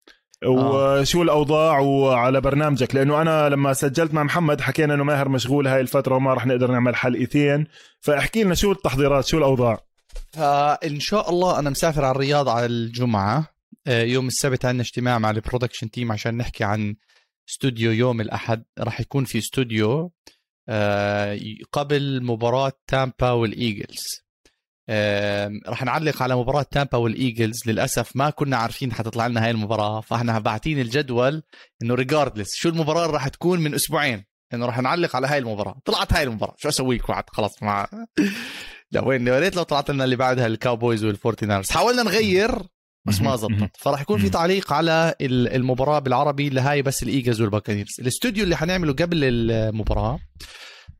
وشو الأوضاع وعلى برنامجك لأنه أنا لما سجلت مع محمد حكينا إنه ماهر مشغول هاي الفترة وما راح نقدر نعمل حلقتين فاحكي لنا شو التحضيرات شو الأوضاع؟ فان شاء الله أنا مسافر على الرياض على الجمعة آه، يوم السبت عندنا اجتماع مع ال production team عشان نحكي عن استوديو يوم الأحد راح يكون في استوديو آه، قبل مباراة تامبا والإيجلز. راح نعلق على مباراة تامبا والإيجلز. للأسف ما كنا عارفين حتطلع لنا هاي المباراة فاحنا باعتين الجدول إنه regardless شو المباراة اللي راح تكون من أسبوعين إنه راح نعلق على هاي المباراة. طلعت هاي المباراة. شو أسوي لكم خلص مع لا وين؟ يا ريت لو طلعت لنا اللي بعدها الكاوبويز والفورتي ناينرز حاولنا نغير بس ما زبطت. فراح يكون في تعليق على المباراة بالعربي لهاي بس الإيجلز والباكانيرز الاستوديو اللي حنعمله قبل المباراة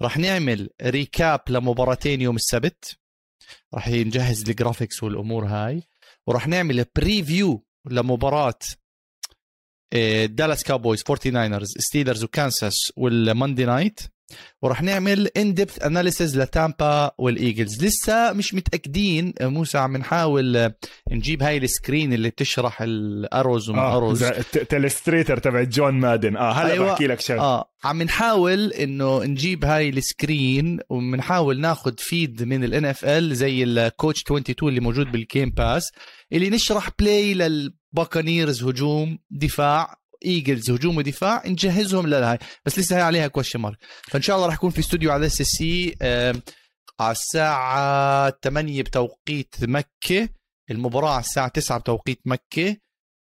راح نعمل recap لمباراتين يوم السبت. راح نجهز ال graphics والأمور هاي. وراح نعمل preview لمباراة دالاس كاوبويز 49 ers ستيلرز وكانساس وال Monday Night وراح نعمل in-depth analysis لتامبا والإيجلز. لسه مش متأكدين موسى عم نحاول نجيب هاي ال screen اللي بتشرح ال arrows وما آه arrows. telestrator تبع جون مادن. آه هلا أيوة. بحكي لك شغله آه عم نحاول إنه نجيب هاي ال screen وبنحاول ناخذ feed من ال NFL زي ال coach 22 اللي موجود بال Game Pass اللي نشرح play للباكانيرز هجوم دفاع. ايجلز هجوم ودفاع نجهزهم لهاي بس لسه هي عليها question mark فإن شاء الله راح يكون في استوديو على SSC على الساعة 8 بتوقيت مكة. المباراة على الساعة 9 بتوقيت مكة.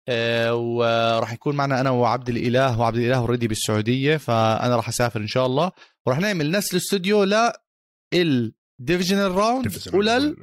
أه وراح يكون معنا أنا وعبد الإله وعبد الإله already بالسعودية فأنا راح أسافر إن شاء الله. وراح نعمل نفس الاستوديو ل ال divisional round ولل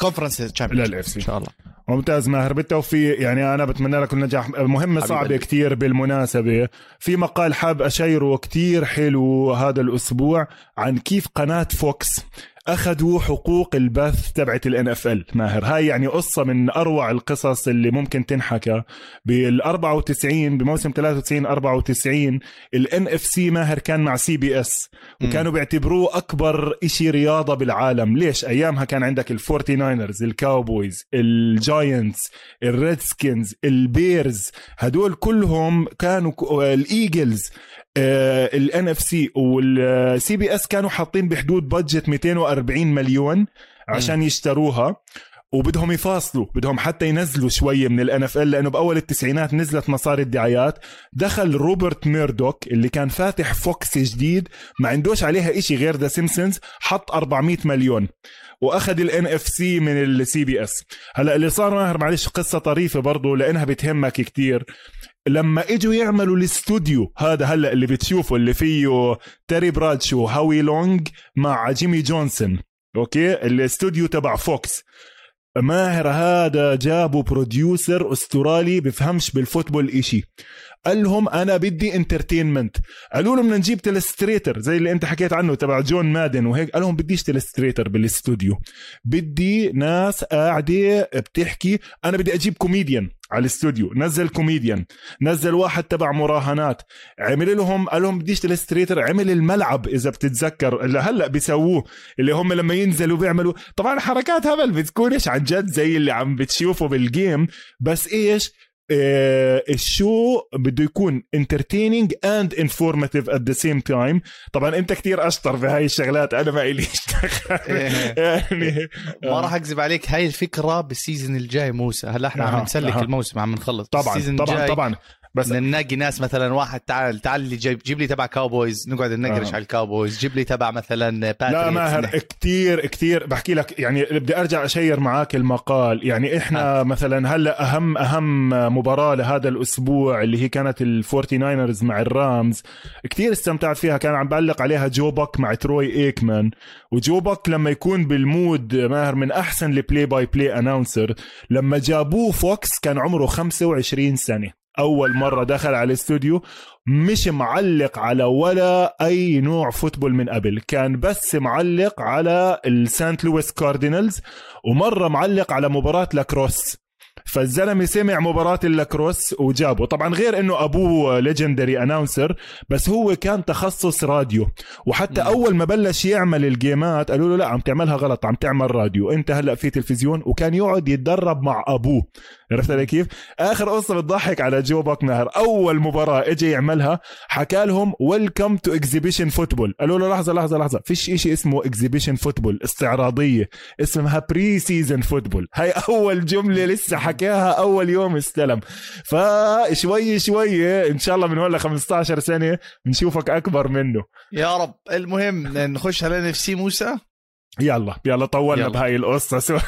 conference champion إن شاء الله. ممتاز ماهر. بالتوفيق. يعني أنا بتمنى لك النجاح. مهمة صعبة كتير بالمناسبة. في مقال حاب أشيره كتير حلو هذا الأسبوع عن كيف قناة فوكس أخذوا حقوق البث تبعت ال NFL ماهر هاي يعني قصة من أروع القصص اللي ممكن تنحكى. بال 94 بموسم 93 94 ال NFC ماهر كان مع CBS وكانوا بيعتبروه أكبر إشي رياضة بالعالم. ليش؟ أيامها كان عندك الفورتي ناينرز الكاوبويز الجاينتس الريدسكنز البيرز هدول كلهم كانوا الايجلز ال NFC وال CBS كانوا حاطين بحدود budget 240 مليون عشان يشتروها وبدهم يفاصلوا بدهم حتى ينزلوا شوية من ال NFL لأنه بأول التسعينات نزلت مصاري الدعايات. دخل روبرت ميردوك اللي كان فاتح فوكس جديد ما عندوش عليها إشي غير The Simpsons حط 400 مليون وأخذ ال NFC من ال CBS هلأ اللي صار ماهر معلش قصة طريفة برضو لأنها بتهمك كتير. لما اجوا يعملوا الاستوديو هذا هلا اللي بتشوفه اللي فيه تيري برادشو هاوي لونج مع جيمي جونسون. أوكي؟ الاستوديو تبع فوكس. ماهر هذا جابوا producer أسترالي بفهمش بال football إشي. قال لهم أنا بدي entertainment قالوا له بدنا نجيب telestrator زي اللي أنت حكيت عنه تبع جون مادن وهيك. قال لهم بديش telestrator بالاستوديو بدي ناس قاعدة بتحكي أنا بدي أجيب كوميديان على الاستوديو نزل كوميديان نزل واحد تبع مراهنات. عمل لهم قال لهم بديش telestrator عمل الملعب إذا بتتذكر. اللي هلأ بيسووه اللي هم لما ينزلوا بيعملوا. طبعا حركات هبل بتكونش عن جد زي اللي عم بتشوفه بال game بس إيش؟ ال show بده يكون entertaining and informative at the same time. طبعا أنت كتير أشطر في هاي الشغلات أنا ما الي يعني ما راح أكذب عليك هاي الفكرة بال season الجاي موسى. هلأ إحنا عم نسلك الموسم عم نخلص. طبعا طبعا طبعا. بس نلاقي ناس مثلا واحد تعال تعال جيب جيب لي تبع كاوبويز نقعد ننقرش آه. على الكاوبويز جيب لي تبع مثلا لا ماهر نحكي. كتير كتير. بحكي لك يعني بدي أرجع أشير معاك المقال. يعني إحنا مثلا هلأ أهم أهم مباراة لهذا الأسبوع اللي هي كانت الفورتي ناينرز مع الرامز كتير استمتعت فيها. كان عم بعلق عليها جو باك مع تروي إيكمان. وجو باك لما يكون بال mood ماهر من أحسن ال play-by-play announcer لما جابوه فوكس كان عمره 25 سنة. أول مرة دخل على الاستوديو مش معلق على ولا أي نوع football من قبل كان بس معلق على السانت لويس كاردينالز ومرة معلق على مباراة لاكروس. فالزلمة سمع مباراة اللاكروس وجابه. طبعا غير إنه أبوه legendary announcer بس هو كان تخصص راديو. وحتى مم. أول ما بلش يعمل ال game ات قالوا له لا عم تعملها غلط عم تعمل راديو. أنت هلأ في تلفزيون وكان يقعد يتدرب مع أبوه. عرفت علي كيف؟ آخر قصة بتضحك على جو باك ماهر أول مباراة اجى يعملها حكى لهم welcome to exhibition football قالوا له لحظة لحظة لحظة. فيش إشي اسمه exhibition football استعراضية. اسمها preseason football هاي أول جملة لسه حكاها أول يوم استلم. فشوي شوي إن شاء الله من هون ل 15 سنة نشوفك أكبر منه. يا رب. المهم نخش على اف سي موسى. يلا يلا طولنا يلا. بهاي القصة. سوري.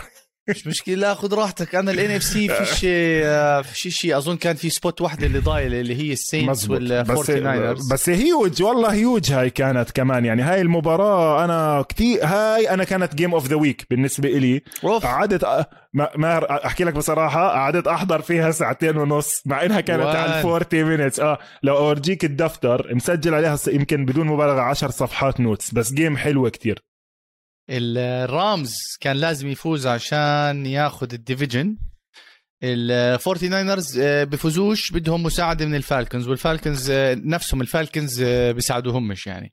مش مشكلة خذ راحتك. أنا الان اف سي فيش آه، فيش شيء أظن كان في سبوت واحدة اللي ضايله اللي هي السينتس مزبوط. بس والفورتي بس هيوج والله هيوج هاي كانت كمان. يعني هاي المباراة أنا كتير هاي أنا كانت جيم اوف ذا ويك بالنسبة إلي. أوف. قعدت أ- ما أحكي لك بصراحة قعدت أحضر فيها ساعتين ونص مع إنها كانت 1. على 40 minutes آه لو أورجيك الدفتر مسجل عليها يمكن بدون مبالغة 10 صفحات notes بس game حلوة كتير. الرامز كان لازم يفوز عشان ياخذ ال division. الفورتي ناينرز آه، بفوزوش بدهم مساعدة من الفالكنز والفالكنز آه، نفسهم الفالكنز آه، بيساعدوهمش يعني.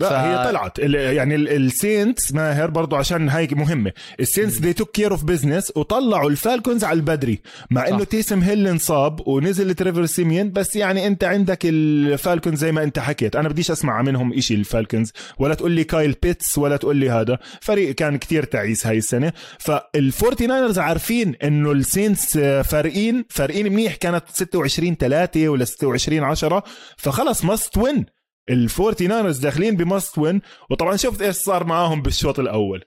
لا ف- هي طلعت. ال- يعني ال- السينتس ماهر برضو عشان هاي مهمة. السينتس they took care of business وطلعوا الفالكونز على البدري. مع إنه. تيسم هيل انصاب ونزل تريفر سيميون بس يعني أنت عندك الفالكونز زي ما أنت حكيت. أنا بديش أسمع منهم إشي الفالكونز. ولا تقول لي كايل بيتس ولا تقول لي هذا. فريق كان كتير تعيس هاي السنة. فالفورتي ناينرز عارفين إنه السينتس فارقين. فارقين منيح كانت 26 3 ولا 26 10 فخلص must-win الفورتي ناينرز داخلين ب must-win وطبعا شفت إيش صار معاهم بالشوط الأول.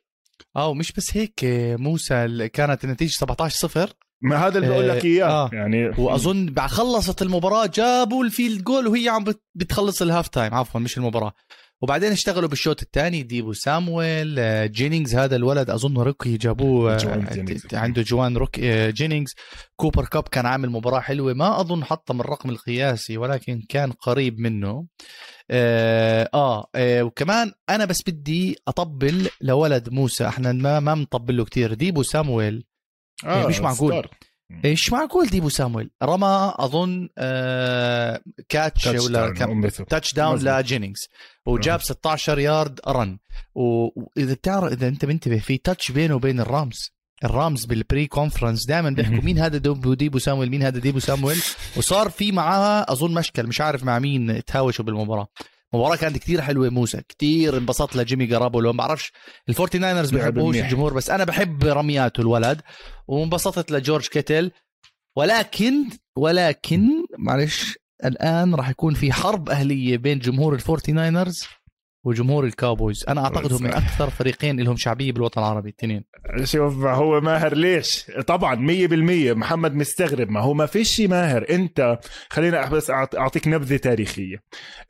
آه ومش بس هيك آه، موسى كانت النتيجة 17 0 ما هذا اللي بقول لك آه، إياه آه. يعني. وأظن بعد خلصت المباراة جابوا ال field goal وهي عم بت- بتخلص ال half time. عفوا مش المباراة. وبعدين اشتغلوا بالشوط الثاني ديبو سامويل آه، جينينجز هذا الولد أظن rookie جابوه. عنده جوان rookie جينينجز. كوبر كاب كان عامل مباراة حلوة. ما أظن حطم الرقم القياسي ولكن كان قريب منه. آه, آه, آه وكمان أنا بس بدي أطبل لولد موسى. إحنا ما ما مطبل له كثير ديبو سامويل. آه مش معقول. إيش معقول ديبو سامويل؟ رمى أظن آه كاتش تاتش ولا كم؟ تاتش داون. لجينينجز وجاب 16 يارد رن واذا بتعرف إذا أنت منتبه في تاتش بينه وبين الرامز. الرامز بالبري كونفرنس دائما بيحكوا. مين هذا ديبو, ديبو سامويل مين هذا ديبو سامويل وصار في معاها أظن مشكل مش عارف مع مين تهاوشوا بالمباراة المباراة كانت كتير حلوة موسى كتير انبسطت لجيمي جروبولو ما بعرفش الفورتي ناينرز منيح. الجمهور بس أنا بحب رمياته الولد وانبسطت لجورج كيتل ولكن ولكن معلش الآن راح يكون في حرب أهلية بين جمهور الفورتي ناينرز وجمهور الكاوبويز. أنا اعتقد هم من أكثر فريقين لهم شعبية بالوطن العربي الاثنين. شوف ما هو ماهر ليش؟ طبعا مية بالمية. محمد مستغرب. ما هو ما فيش ماهر. أنت خلينا بس أعطيك نبذة تاريخية.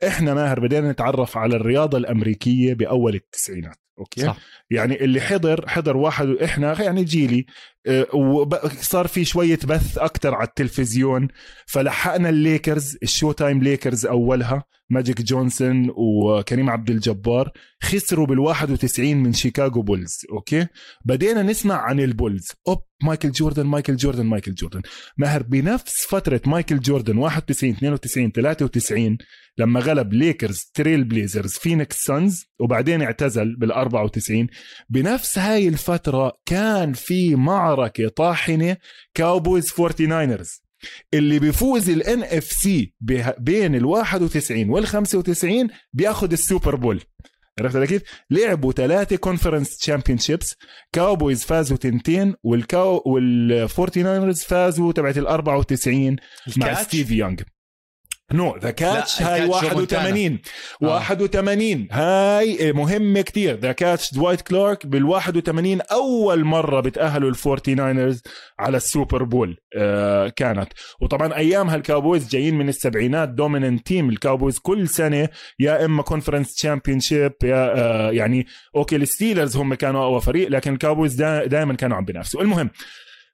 إحنا ماهر بدينا نتعرف على الرياضة الأمريكية بأول التسعينات أوكي؟ صح. يعني اللي حضر حضر واحد إحنا يعني جيلي. وصار في شوية بث أكتر على التلفزيون. فلحقنا الليكرز ال showtime ليكرز أولها ماجيك جونسون وكريم عبد الجبار خسروا بال91 من شيكاغو بولز أوكي؟ بدينا نسمع عن البولز. أوب مايكل جوردن مايكل جوردن مايكل جوردن. ماهر بنفس فترة مايكل جوردن 91 92 93 لما غلب ليكرز تريل بليزرز فينيكس سانز وبعدين اعتزل بال 94 بنفس هاي الفترة كان في معركة طاحنة كاوبويز 49رز اللي بيفوز الان اف سي بين ال 91 وال 95 بياخذ السوبر بول. عرفت علي كيف؟ لعبوا ثلاثة conference championships كاوبويز فازوا تنتين والكاو والفورتي ناينرز فازوا تبعت ال 94 مع ستيف يونغ. no the catch هاي ال catch جو 81 آه. 81 هاي مهمة كتير. the catch دوايت كلارك بال 81 أول مرة بتأهلوا الفورتي ناينرز على السوبر بول آه كانت. وطبعا أيامها الكاوبويز جايين من السبعينات dominant team الكاوبويز كل سنة يا إما conference championship يا آه يعني okay الستيلرز هم كانوا أقوى فريق لكن الكاوبويز دا دائما كانوا عم بينافسوا. المهم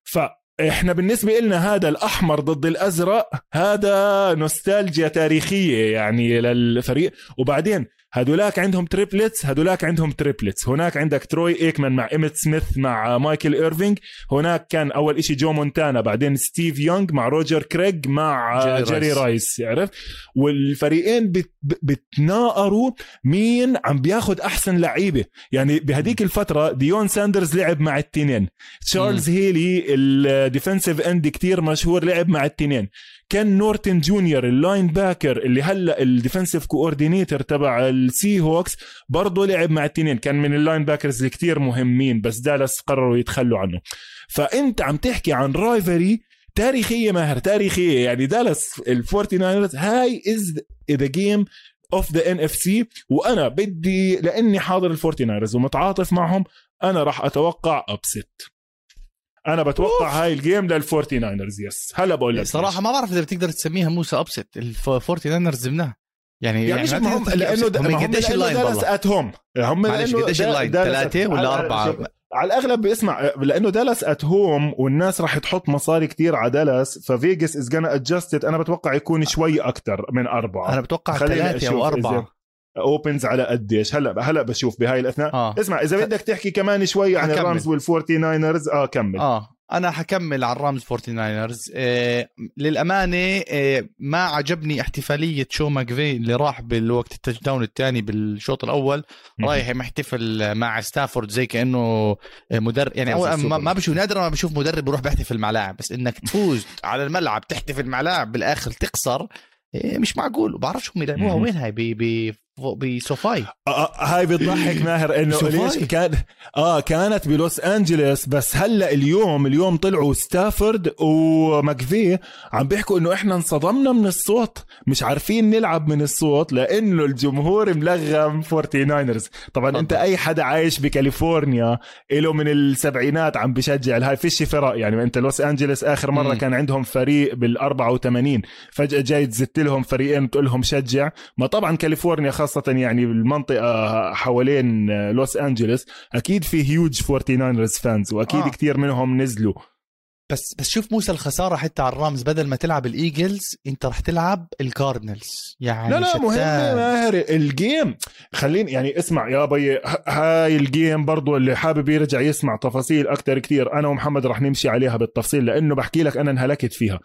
ف إحنا بالنسبة لنا هذا الأحمر ضد الأزرق هذا نوستالجيا تاريخية يعني للفريق. وبعدين هدولاك عندهم triplets هدولاك عندهم triplets هناك عندك تروي إيكمان مع ايمت سميث مع مايكل ايرفينج هناك كان أول إشي جو مونتانا بعدين ستيف يونغ مع روجر كريج مع جيري جيري, رايس. رايس عرفت؟ والفريقين بت بتناقروا مين عم بياخد أحسن لعيبة. يعني بهديك الفترة ديون ساندرز لعب مع التنين. تشارلز هيلي ال defensive end كتير مشهور لعب مع التنين. كين نورتن جونيور ال linebacker اللي هلا ال defensive coordinator تبع السي هوكس برضه لعب مع التنين. كان من ال linebackers اللي كتير مهمين بس دالاس قرروا يتخلوا عنه. فانت عم تحكي عن rivalry تاريخية ماهر تاريخية. يعني دالاس الفورتي ناينرز هاي is the game of the NFC وأنا بدي لأني حاضر الفورتي ناينرز ومتعاطف معهم أنا راح أتوقع upset أنا بتوقع هاي ال game للفورتي ناينرز yes هلا بقول لك صراحة ما بعرف إذا بتقدر تسميها موسى upset الفورتي ناينرز زبناه يعني يعني مش ما هم تقدر لأنه. هم قديش ال line دالاس at home هم معلش لأنه قديش ال line؟ at- ولا شوف، على الأغلب بيسمع لأنه دالاس at home والناس راح تحط مصاري كتير على دالاس ففيجاس is gonna adjust it أنا بتوقع يكون شوي أكثر من أربعة. أنا بتوقع أشوف أو أربعة. opens على قديش هلأ هلأ بشوف بهاي الأثناء آه. اسمع إذا بدك تحكي كمان شوي عن. الرامز والفورتي ناينرز آه كمل آه أنا حكمل على الرامز 49 آه للأمانة آه ما عجبني احتفالية شو ماكفي اللي راح بالوقت ال touchdown الثاني بالشوط الأول. رايح محتفل مع ستافورد زي كأنه مدرب يعني أول ما. ما بشوف نادرا ما بشوف مدرب بيروح بيحتفل مع لاعب بس إنك تفوز على الملعب تحتفل مع لاعب بالآخر تخسر إيه مش معقول وبعرفش هم يلعبوها. وين هاي ب ب بسوفاي آه آه، هاي بتضحك ماهر إنه ليش هاي. كان آه كانت بلوس انجلوس بس هلأ اليوم اليوم طلعوا ستافورد وماكفي عم بيحكوا إنه إحنا انصدمنا من الصوت. مش عارفين نلعب من الصوت لأنه الجمهور ملغم 49 طبعا أنت أي حدا عايش بكاليفورنيا له من السبعينات عم بشجع الهاي فيش فرق. يعني أنت لوس انجلوس آخر مرة مم. كان عندهم فريق بال 84 فجأة جاي تزت لهم فريقين وتقول لهم شجع. ما طبعا كاليفورنيا خاصة يعني بالمنطقة حوالين لوس أنجلوس أكيد في هيوج 49 fans وأكيد آه. كتير منهم نزلوا. بس بس شوف موسى الخسارة حتى على الرامز بدل ما تلعب الإيجلز أنت رح تلعب الكاردينالز. يعني لا لا شتان. مهمة ماهر ال game خليني يعني اسمع يا بي هاي ال game برضو اللي حابب يرجع يسمع تفاصيل أكتر كتير. أنا ومحمد رح نمشي عليها بالتفصيل لأنه بحكي لك أنا انهلكت فيها.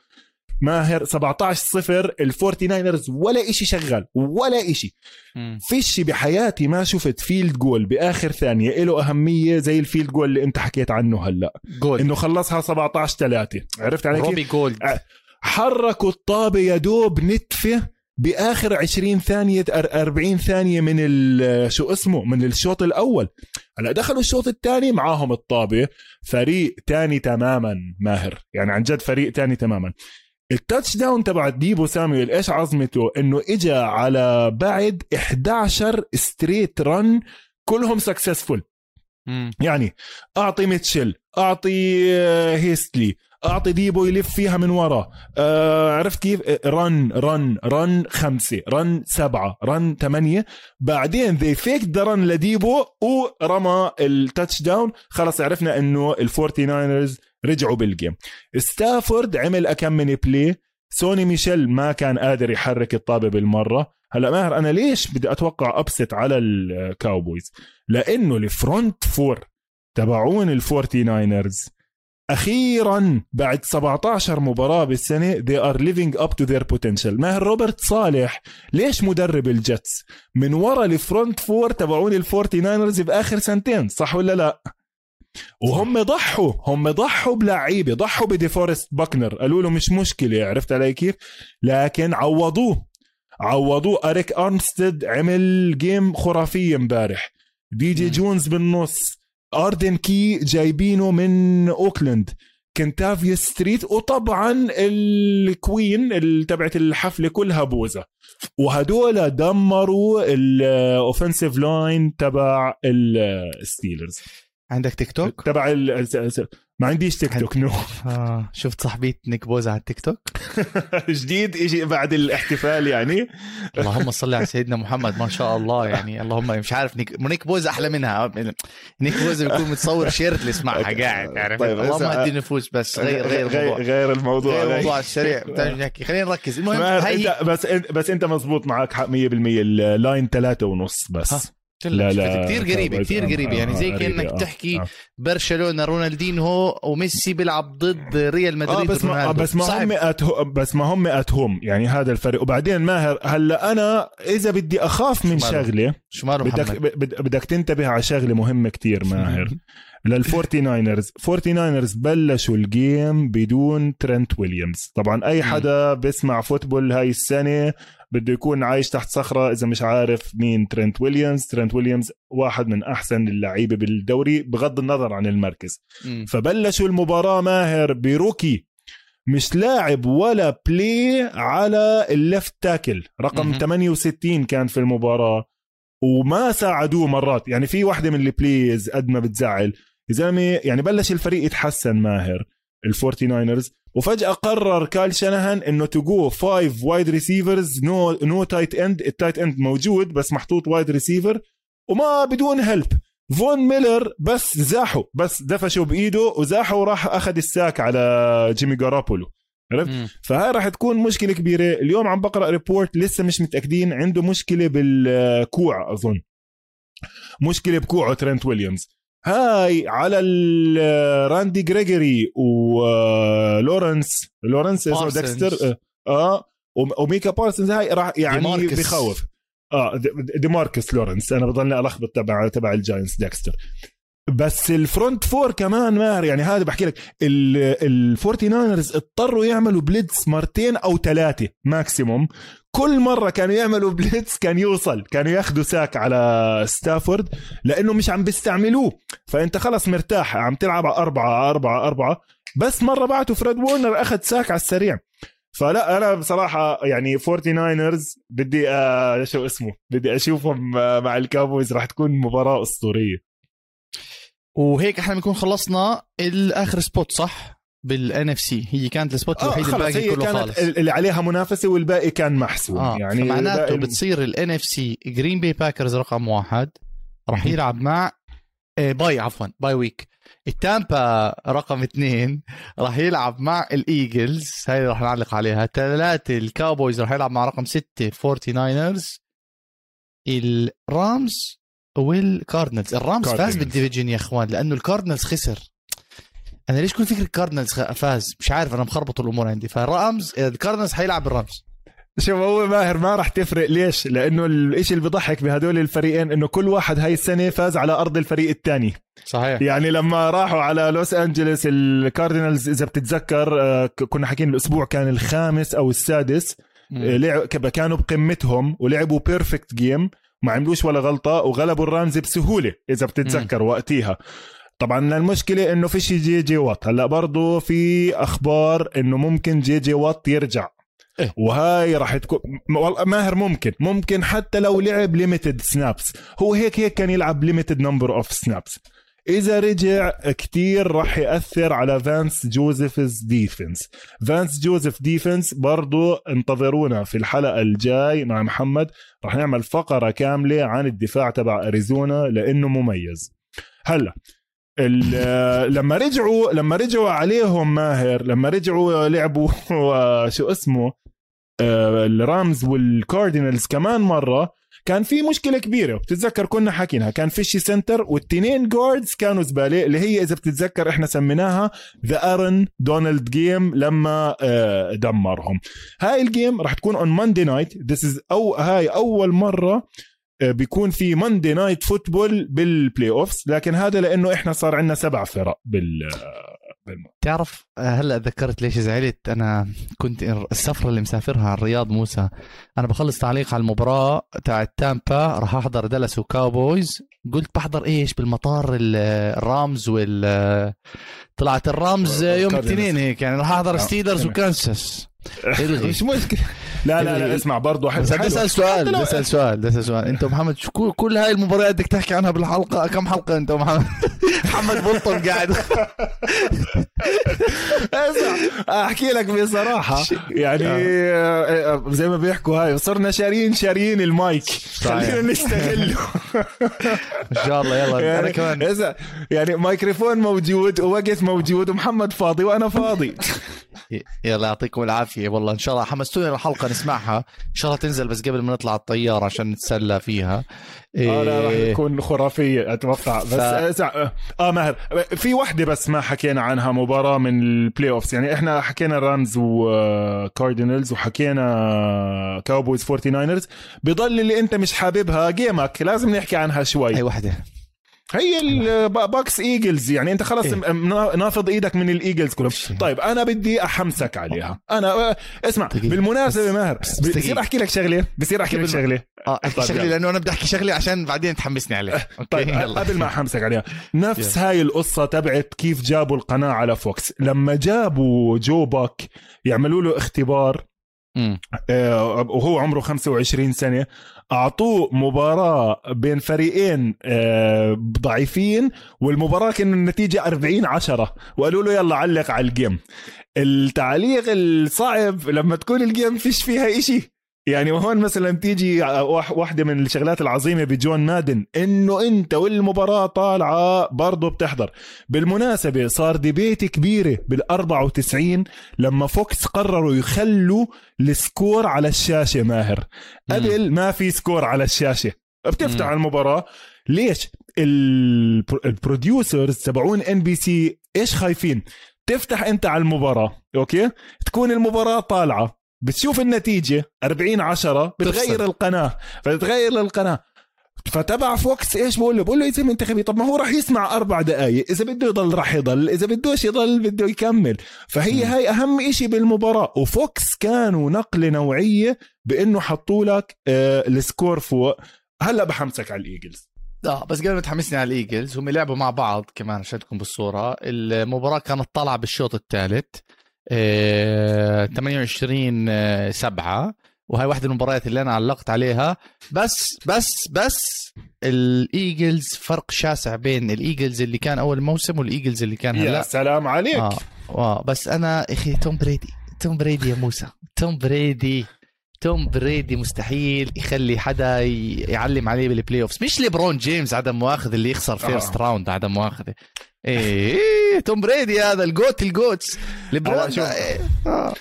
ماهر 17 صفر الفورتي ناينرز ولا إشي شغال ولا إشي. مم. فيش بحياتي ما شفت field goal بآخر ثانية. له أهمية زي ال field goal اللي أنت حكيت عنه هلأ. جولد إنه خلصها 17 3 عرفت علي روبي جولد. حركوا الطابة يا دوب نتفة بآخر 20 ثانية أر- 40 ثانية من ال- شو اسمه؟ من الشوط الأول. هلأ دخلوا الشوط الثاني معاهم الطابة. فريق تاني تماما ماهر. يعني عن جد فريق تاني تماما. ال touchdown تبع ديبو سامويل إيش عظمته إنه اجى على بعد 11 straight run كلهم successful. يعني أعطي ميتشل أعطي آه، هيستي أعطي ديبو يلف فيها من ورا. آه عرفت كيف؟ run run run خمسة run سبعة run ثمانية. بعدين they fake run لديبو ورمى ال touchdown خلص عرفنا إنه الفورتي ناينرز رجعوا بال game ستافورد عمل أكم من play سوني ميشيل ما كان قادر يحرك الطابة بالمرة. هلا ماهر أنا ليش بدي أتوقع upset على الكاوبويز لأنه ال front four تبعون الفورتي ناينرز أخيرا بعد 17 مباراة بالسنة they are living up to their potential. ماهر روبرت صالح ليش مدرب الجتس من ورا ال front four تبعون الفورتي ناينرز بآخر سنتين صح ولا لا؟ وهم ضحوا هم ضحوا بلعيبة ضحوا بديفورست باكنر قالوا له مش مشكلة عرفت علي كيف؟ لكن عوضوه. عوضوه. أريك أرمستد عمل game خرافية امبارح. دي جي. جونز بالنص. أردن كي جايبينه من أوكلاند. كنتافيو ستريت وطبعا ال queen تبعت الحفلة كلها بوسا. وهدول دمروا ال offensive line تبع الستيلرز عندك تيك توك؟ تبع ال- ما عنديش تيك توك no آه شفت صاحبة نيك بوز على التيك توك جديد إجي بعد الاحتفال يعني. اللهم صل على سيدنا محمد ما شاء الله يعني. اللهم مش عارف نيك نيك بوز أحلى منها. نيك بوز بيكون متصور shirtless معها قاعد عارف؟ طيب، اللهم اهدي نفوس بس غير غير غير, الموضوع. غير الموضوع غير الموضوع السريع. بتاع نحكي. خلينا نركز. المهم هي بس انت بس أنت مزبوط معك حق 100% ال line ثلاثة ونص بس. لا لا، كثير قريبة آه، كثير آه، قريبة يعني زي آه، كأنك آه، تحكي آه. برشلونة رونالدينهو وميسي بيلعب ضد ريال آه مدريد بس ما. بس ما. هم بس ما هم اتهم يعني هذا الفرق وبعدين ماهر هلا أنا إذا بدي أخاف من؟ شغلة شو بدك بدك تنتبه على شغلة مهمة كتير ماهر لل Forty Niners Forty Niners بلشوا ال game بدون ترنت ويليامز. طبعا أي. حدا بيسمع football هاي السنة بده يكون عايش تحت صخرة إذا مش عارف مين ترنت ويليامز. ترنت ويليامز واحد من أحسن اللعيبة بالدوري بغض النظر عن المركز. فبلشوا المباراة ماهر ب rookie. مش لاعب ولا play على ال left tackle رقم مهم. 68 كان في المباراة. وما ساعدوه مرات. يعني في واحدة من ال plays قد ما بتزعل. يا زلمة يعني بلش الفريق يتحسن ماهر ال Forty Niners وفجأة قرر كايل شانهان إنه to go five wide receivers no no tight end ال tight end موجود بس محطوط wide receiver وما بدون help فون ميلر بس زاحوا بس دفشوا بإيده وزاحوا وراح أخذ ال sack على جيمي جارابولو عرفت. فهاي راح تكون مشكلة كبيرة. اليوم عم بقرأ report لسه مش متأكدين عنده مشكلة بالكوع أظن. مشكلة بكوعه ترنت ويليامز. هاي على راندي جريجوري ولورنس لورنس. ديكستر آه وم- وميكا بارسنز هاي راح يعني ديماركس. بخوف آه دي- دي ماركس لورنس أنا بضلني ألخبط تبع تبع ال Giants ديكستر بس ال front four كمان ماهر يعني هذا بحكي لك ال Forty Niners اضطروا يعملوا blitz مرتين أو ثلاثة maximum كل مرة كانوا يعملوا blitz كان يوصل كانوا ياخذوا sack على ستافورد لأنه مش عم بيستعملوه. فأنت خلص مرتاح عم تلعب على أربعة أربعة أربعة بس مرة بعته فريد وورنر أخذ sack على السريع. فلا أنا بصراحة يعني Forty Niners بدي آه شو اسمه بدي أشوفهم آه مع ال Cowboys راح تكون مباراة أسطورية. وهيك إحنا بنكون خلصنا الآخر spot صح؟ بال NFC هي كانت ال spot آه الوحيد خلص الباقي كله كانت خالص. اللي عليها منافسة والباقي كان محسوم آه يعني الباقي- بتصير ال NFC Green Bay Packers رقم واحد. راح يلعب مع آه، bye عفوا bye week التامبا رقم اثنين راح يلعب مع ال Eagles هاي راح نعلق عليها. ثلاثة ال Cowboys راح يلعب مع رقم ستة فورتي ناينرز الرامز والكاردنالز الرامز فاز كاردينالز. بالديفيجن يا إخوان لأنه ال Cardinals خسر. أنا ليش كل فكره ال Cardinals فاز؟ مش عارف أنا مخربط الأمور عندي. فال Rams ال Cardinals حيلعب ال Rams. شوف هو ماهر ما راح تفرق. ليش؟ لأنه الإشي اللي بضحك بهدول الفريقين إنه كل واحد هاي السنة فاز على أرض الفريق الثاني صحيح. يعني لما راحوا على لوس انجلوس ال Cardinals إذا بتتذكر آه، كنا حكينا الأسبوع كان الخامس أو السادس. لعب كانوا بقمتهم ولعبوا perfect game ما عملوش ولا غلطة وغلبوا ال Rams بسهولة إذا بتتذكر وقتيها. طبعا المشكلة إنه فيش جي جي وات. هلأ برضه في أخبار إنه ممكن جي جي وات يرجع. إيه. وهاي راح تكون ماهر ممكن. ممكن حتى لو لعب limited snaps هو هيك هيك كان يلعب limited number of snaps إذا رجع كتير راح يأثر على Vance Joseph's defense. Vance Joseph defense برضو انتظرونا في الحلقة الجاي مع محمد. راح نعمل فقرة كاملة عن الدفاع تبع أريزونا لأنه مميز. هلا لما رجعوا لما رجعوا عليهم ماهر لما رجعوا لعبوا شو اسمه؟ آه، ال Rams وال Cardinals كمان مرة كان في مشكلة كبيرة بتتذكر كنا حكيناها كان فيش center والتنين guards كانوا زبالة اللي هي إذا بتتذكر إحنا سميناها the Aaron Donald game لما آه، دمرهم. هاي ال game راح تكون on Monday night this is أو هاي أول مرة آه، بيكون في Monday night football بال playoffs لكن هذا لأنه إحنا صار عندنا سبع فرق بال تعرف آه، هلا تذكرت ليش زعلت؟ أنا كنت السفرة اللي مسافرها على الرياض موسى. أنا بخلص تعليق على المباراة تاع تامبا راح أحضر دالاس و Cowboys. قلت بحضر إيش؟ بالمطار ال- ال Rams وال طلعت ال Rams يوم. الاثنين هيك يعني راح أحضر آه، Steelers تمام. وكانساس. الغي. مش مشكلة. لا لا لا اسمع برضه حلو. بس. اسأل سؤال اسأل سؤال بدي اسأل سؤال. انت محمد شو كل, كل هاي المباريات بدك تحكي عنها بالحلقة؟ كم حلقة انت محمد؟ محمد بلطم قاعد. اسمع احكي لك بصراحة. يعني آه، آه، زي ما بيحكوا هاي صرنا شارين شارين المايك. خلينا نستغله. إن شاء الله يلا أنا يعني كمان. إذا يعني ميكروفون موجود ووقت موجود ومحمد فاضي وأنا فاضي. يلا يعطيكم العافية. والله إن شاء الله حمستوني الحلقة نسمعها. إن شاء الله تنزل بس قبل ما نطلع الطيارة عشان نتسلى فيها. آه لا راح إيه، تكون خرافية أتوقع. بس ف- اسمع آه ماهر في وحدة بس ما حكينا عنها مباراة من ال playoffs يعني إحنا حكينا Rams و Cardinals وحكينا Cowboys 49ers بضل اللي أنت مش حاببها game ك. لازم نحكي عنها شوي. أي وحدة. هي ال Bucs Eagles يعني أنت خلص إيه. نافض إيدك من ال Eagles كلهم. طيب أنا بدي أحمسك عليها أنا آه، اسمع دقيقة. بالمناسبة بس- ماهر بصير. أحكي لك شغلة بصير أحكي لك شغلة آه أحكي طيب يلا. لأنه أنا بدي أحكي شغلي عشان بعدين تحمسني عليه okay طيب يلا قبل ما أحمسك عليها نفس هاي القصة تبعت كيف جابوا القناة على Fox لما جابوا جو باك يعملوا له اختبار. آه، وهو عمره 25 سنة أعطوه مباراة بين فريقين آه، ضعيفين والمباراة كان النتيجة 40 10 وقالوا له يلا علق على ال game. التعليق الصعب لما تكون ال game فيش فيها إشي. يعني وهون مثلا تيجي واح- واحدة من الشغلات العظيمة بجون مادن إنه أنت والمباراة طالعة برضه بتحضر. بالمناسبة صار debate كبيرة بال 94 لما فوكس قرروا يخلوا ال score على الشاشة ماهر. قبل ما في سكور على الشاشة. بتفتح مم. المباراة. ليش؟ ال pro- ال producers تبعون NBC إيش خايفين؟ تفتح أنت على المباراة okay؟ تكون المباراة طالعة. بتشوف النتيجة 40 10 بتغير تفصل. القناة فتغير القناة. فتبع فوكس إيش بقول له؟ بقول له يا زلمة انت غبي طب ما هو راح يسمع أربع دقائق إذا بده يضل راح يضل إذا بدوش يضل بده يكمل. فهي. هاي أهم إشي بالمباراة. وفوكس كانوا نقلة نوعية بإنه حطوا لك آه ال score فوق. هلأ بحمسك على الإيجلز. آه بس قبل ما تحمسني على الإيجلز هم لعبوا مع بعض كمان عشان تكون بالصورة. المباراة كانت طالعة بالشوط الثالث. 28 آه 7 وهي واحدة من المباريات اللي أنا علقت عليها. بس بس بس الإيجلز فرق شاسع بين الإيجلز اللي كان أول موسم والإيجلز اللي كان يا هلا. سلام عليك. آه آه بس أنا أخي توم بريدي توم بريدي يا موسى. توم بريدي توم بريدي مستحيل يخلي حدا يعلم عليه بال playoffs مش ليبرون جيمس عدم مؤاخذة اللي يخسر first round عدم مؤاخذة. إيه توم بريدي هذا ال GOAT ال GOATs. ليبرون آه.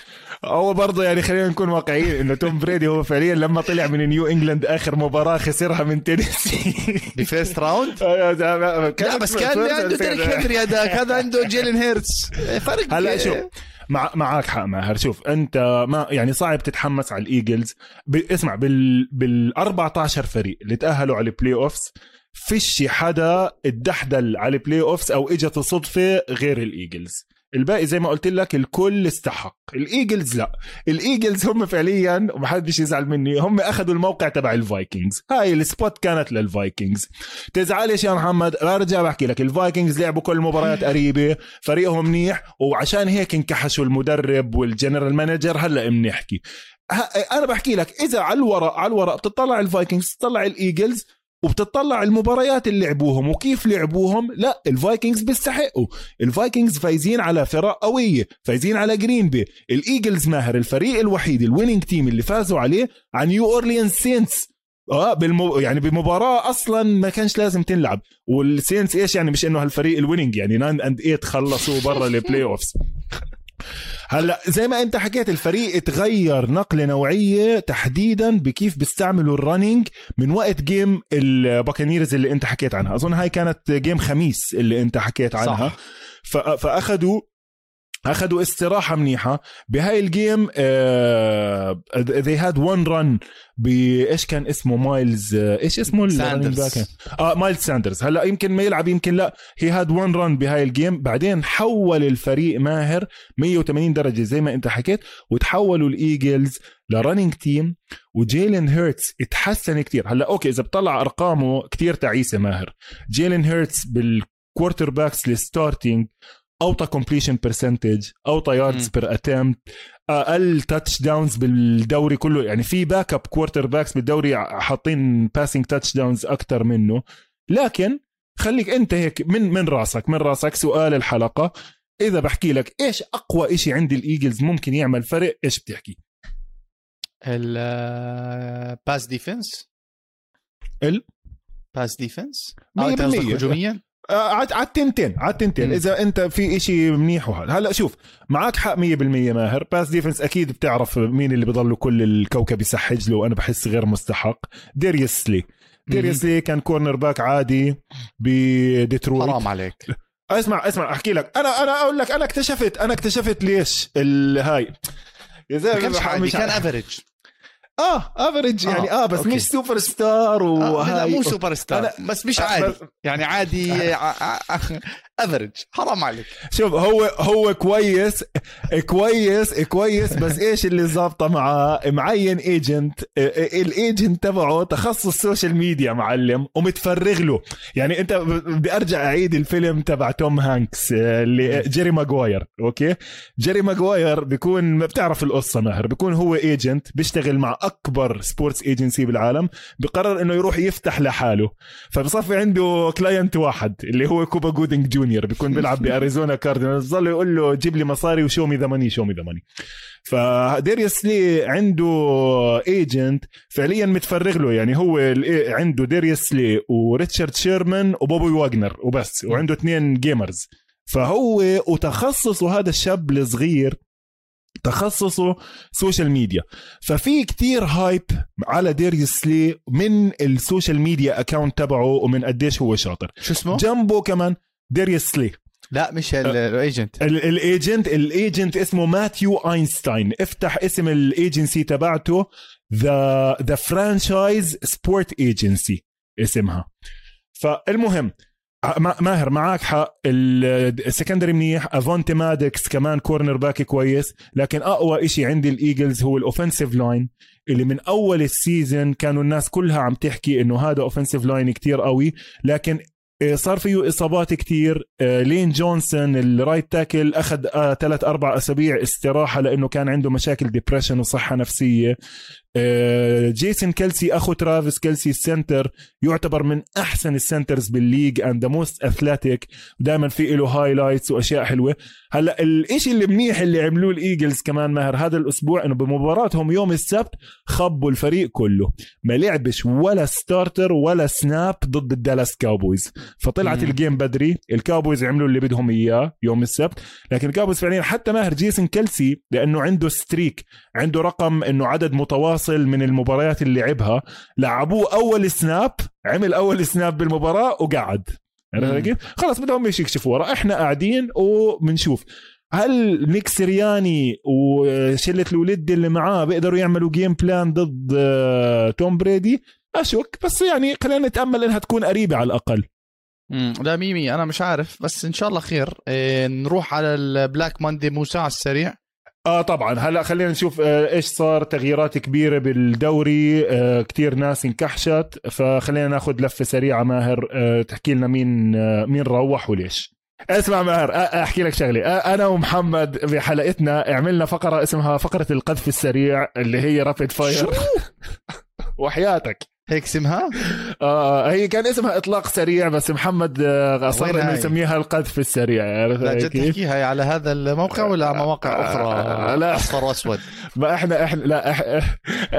هو برضه يعني خلينا نكون واقعيين إنه توم بريدي هو فعليا لما طلع من نيو انجلاند آخر مباراة خسرها من تينيسي ب first round؟ لا لا بس كان عنده ديريك هنري هذاك. هذا عنده جيلين هيرتس فرق هلا شوف مع معك حق ماهر. شوف أنت ما يعني صعب تتحمس على الإيجلز. ب... اسمع بال بال 14 فريق اللي تأهلوا على ال playoffs فيش حدا اتدحدل على ال playoffs أو إجت صدفة غير الإيجلز. الباقي زي ما قلت لك الكل استحق. الإيجلز لا. الإيجلز هم فعليا ومحدش يزعل مني هم أخذوا الموقع تبع الفايكنجز. هاي ال spot كانت للفايكنجز. تزعلش يا محمد برجع بحكي لك. الفايكنجز لعبوا كل المباريات قريبة فريقهم منيح وعشان هيك انكحشوا المدرب وال general manager هلأ بنحكي أنا بحكي لك إذا على الورق على الورق بتطلع الفايكنجز بتطلع الإيجلز وبتطلع المباريات اللي لعبوهم وكيف لعبوهم. لا الفايكنجز بيستحقوا. الفايكنجز فايزين على فرق قوية فايزين على جرين بي. الإيجلز ماهر الفريق الوحيد ال winning team اللي فازوا عليه هن نيو اورليانز سينتس. آه بالمو... يعني بمباراة أصلا ما كانش لازم تنلعب والسينتس إيش يعني؟ مش إنه هالفريق ال winning يعني. 9 and 8 خلصوا برا ال playoffs هلا زي ما انت حكيت الفريق تغير نقلة نوعية تحديدا بكيف بيستعملوا ال running من وقت game الباكانيرز اللي انت حكيت عنها أظن هاي كانت game خميس اللي انت حكيت عنها صح. فأخذوا أخذوا استراحة منيحة. بهاي ال game they had one run بايش كان اسمه؟ مايلز آه إيش اسمه؟ ساندرز. آه مايلز ساندرز. هلأ يمكن ما يلعب يمكن لا. هي had one run بهاي ال game. بعدين حول الفريق ماهر 180 درجة زي ما أنت حكيت وتحولوا الإيجلز ل running team وجيلين هيرتس اتحسن كتير. هلأ okay إذا بطلع أرقامه كتير تعيسة ماهر. جيلين هيرتس بال quarterbacks أوطى completion percentage أوطى yards per attempt أقل touchdowns بالدوري كله. يعني في backup quarterbacks بالدوري حاطين passing touchdowns أكثر منه. لكن خليك أنت هيك من من راسك من راسك سؤال الحلقة. إذا بحكي لك إيش أقوى إشي عند الإيجلز ممكن يعمل فرق إيش بتحكي؟ ال pass defense ال؟ pass defense 100% هجوميا؟ على التنتين على التنتين إذا أنت في إشي منيح وهذا. هلا شوف معك حق 100% ماهر. pass defense أكيد بتعرف مين اللي بضله كل الكوكب يسحج له وأنا بحس غير مستحق. داريوس سلاي داريوس كان cornerback عادي بديترويت. حرام عليك. اسمع اسمع أحكي لك. أنا أنا أقول لك أنا اكتشفت أنا اكتشفت ليش الهاي يا زلمة كان average آه average يعني. آه, آه بس okay. مش سوبر ستار وهاي. آه مو سوبر ستار بس مش عادي. يعني عادي average حرام عليك. شوف هو هو كويس كويس كويس بس إيش اللي ظابطه معاه معين agent ال agent تبعه تخصص social media معلم ومتفرغ له. يعني أنت بدي أرجع أعيد الفيلم تبع توم هانكس اللي جيري ماجواير okay؟ جيري ماجواير بيكون بتعرف القصة ماهر بيكون هو agent بيشتغل مع أكبر sports agency بالعالم بقرر إنه يروح يفتح لحاله. فبصفي عنده client واحد اللي هو كوبا جودينج جونيور بيكون بيلعب بأريزونا كاردينالز ظل يقول له جيب لي مصاري و show me the money show me the money. فداريوس سلاي عنده agent فعليا متفرغ له يعني هو عنده داريوس سلاي وريتشارد شيرمان وبوبي واجنر وبس وعنده اثنين gamers فهو وتخصصه هذا الشاب الصغير تخصصه social media ففي كتير hype على داريوس سلاي من ال social media account تبعه ومن قديش هو شاطر. شو اسمه؟ جنبه كمان. داريوس سلاي لا مش ال agent ال agent ال agent اسمه ماثيو اينشتاين افتح اسم الايجنسي تبعته. the the franchise sport agency اسمها. فالمهم ماهر معك حق. ال secondary منيح. افونتي مادكس كمان cornerback كويس. لكن أقوى إشي عندي الإيجلز هو ال offensive line اللي من أول ال season كانوا الناس كلها عم تحكي إنه هذا offensive line كتير قوي. لكن صار فيه إصابات كتير. إيه، لين جونسون ال right tackle أخذ ثلاث أربع أسابيع استراحة لأنه كان عنده مشاكل depression وصحة نفسية. جيسون كيلسي أخو ترافيس كيلسي ال center يعتبر من أحسن ال centers بال league and the most athletic ودائما في له highlights وأشياء حلوة. هلأ الإشي اللي منيح اللي عملوه الإيجلز كمان ماهر هذا الأسبوع إنه بمباراتهم يوم السبت خبوا الفريق كله. ما لعبش ولا starter ولا snap ضد الدالاس كاوبويز فطلعت مم. ال game بدري. الكاوبويز عملوا اللي بدهم إياه يوم السبت. لكن الكاوبويز فعليا حتى ماهر جيسون كيلسي لأنه عنده streak عنده رقم إنه عدد متواصل فاصل من المباريات اللي لعبها. لعبوه أول snap عمل أول snap بالمباراة وقعد. خلص بدهم إيش يكشفوا ورا إحنا قاعدين وبنشوف. هل نيك سيرياني وشلة الولد اللي معاه بيقدروا يعملوا game plan ضد آه، توم بريدي؟ أشك بس يعني خلينا نتأمل إنها تكون قريبة على الأقل. امم لا ميمي أنا مش عارف بس إن شاء الله خير. إيه نروح على ال Black Monday موسى على السريع. آه طبعا. هلا خلينا نشوف آه إيش صار. تغييرات كبيرة بالدوري آه كثير ناس انكحشت. فخلينا ناخذ لفة سريعة. ماهر آه تحكي لنا مين آه مين روح وليش. اسمع ماهر أحكي لك شغلة. أنا ومحمد بحلقتنا عملنا فقرة اسمها فقرة القذف السريع اللي هي رابيد فاير وحياتك. هيك اسمها؟ آه هي كان اسمها إطلاق سريع بس محمد آه، اصر إنه يسميها القذف السريع لا جد تحكيها على هذا الموقع ولا على مواقع أخرى؟ آه لا. أصفر وأسود. ما إحنا إحنا لا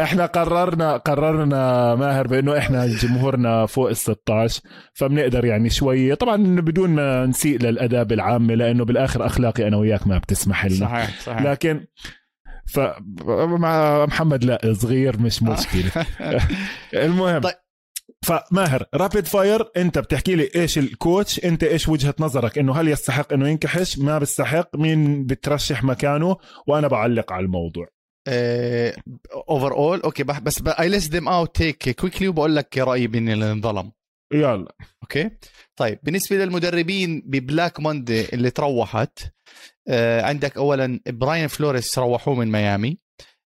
إحنا قررنا قررنا ماهر بإنه إحنا جمهورنا فوق ال 16 فبنقدر يعني شوي طبعا بدون ما نسيء للأداب العامة لأنه بالآخر أخلاقي أنا وياك ما بتسمح لنا. صحيح صحيح. لكن فمع محمد لا صغير مش مشكلة. المهم طيب. فماهر رابيد فاير انت بتحكي لي إيش الكوتش انت إيش وجهة نظرك؟ إنه هل يستحق إنه ينكحش؟ ما بيستحق. مين بترشح مكانه؟ وأنا بعلق على الموضوع. overall okay بس I list them out quick quickly وبقول لك رأيي بين اللي انظلم. يلا. okay؟ طيب بالنسبة للمدربين ب Black Monday اللي تروحت آه عندك اولا براين فلوريس روحوه من ميامي.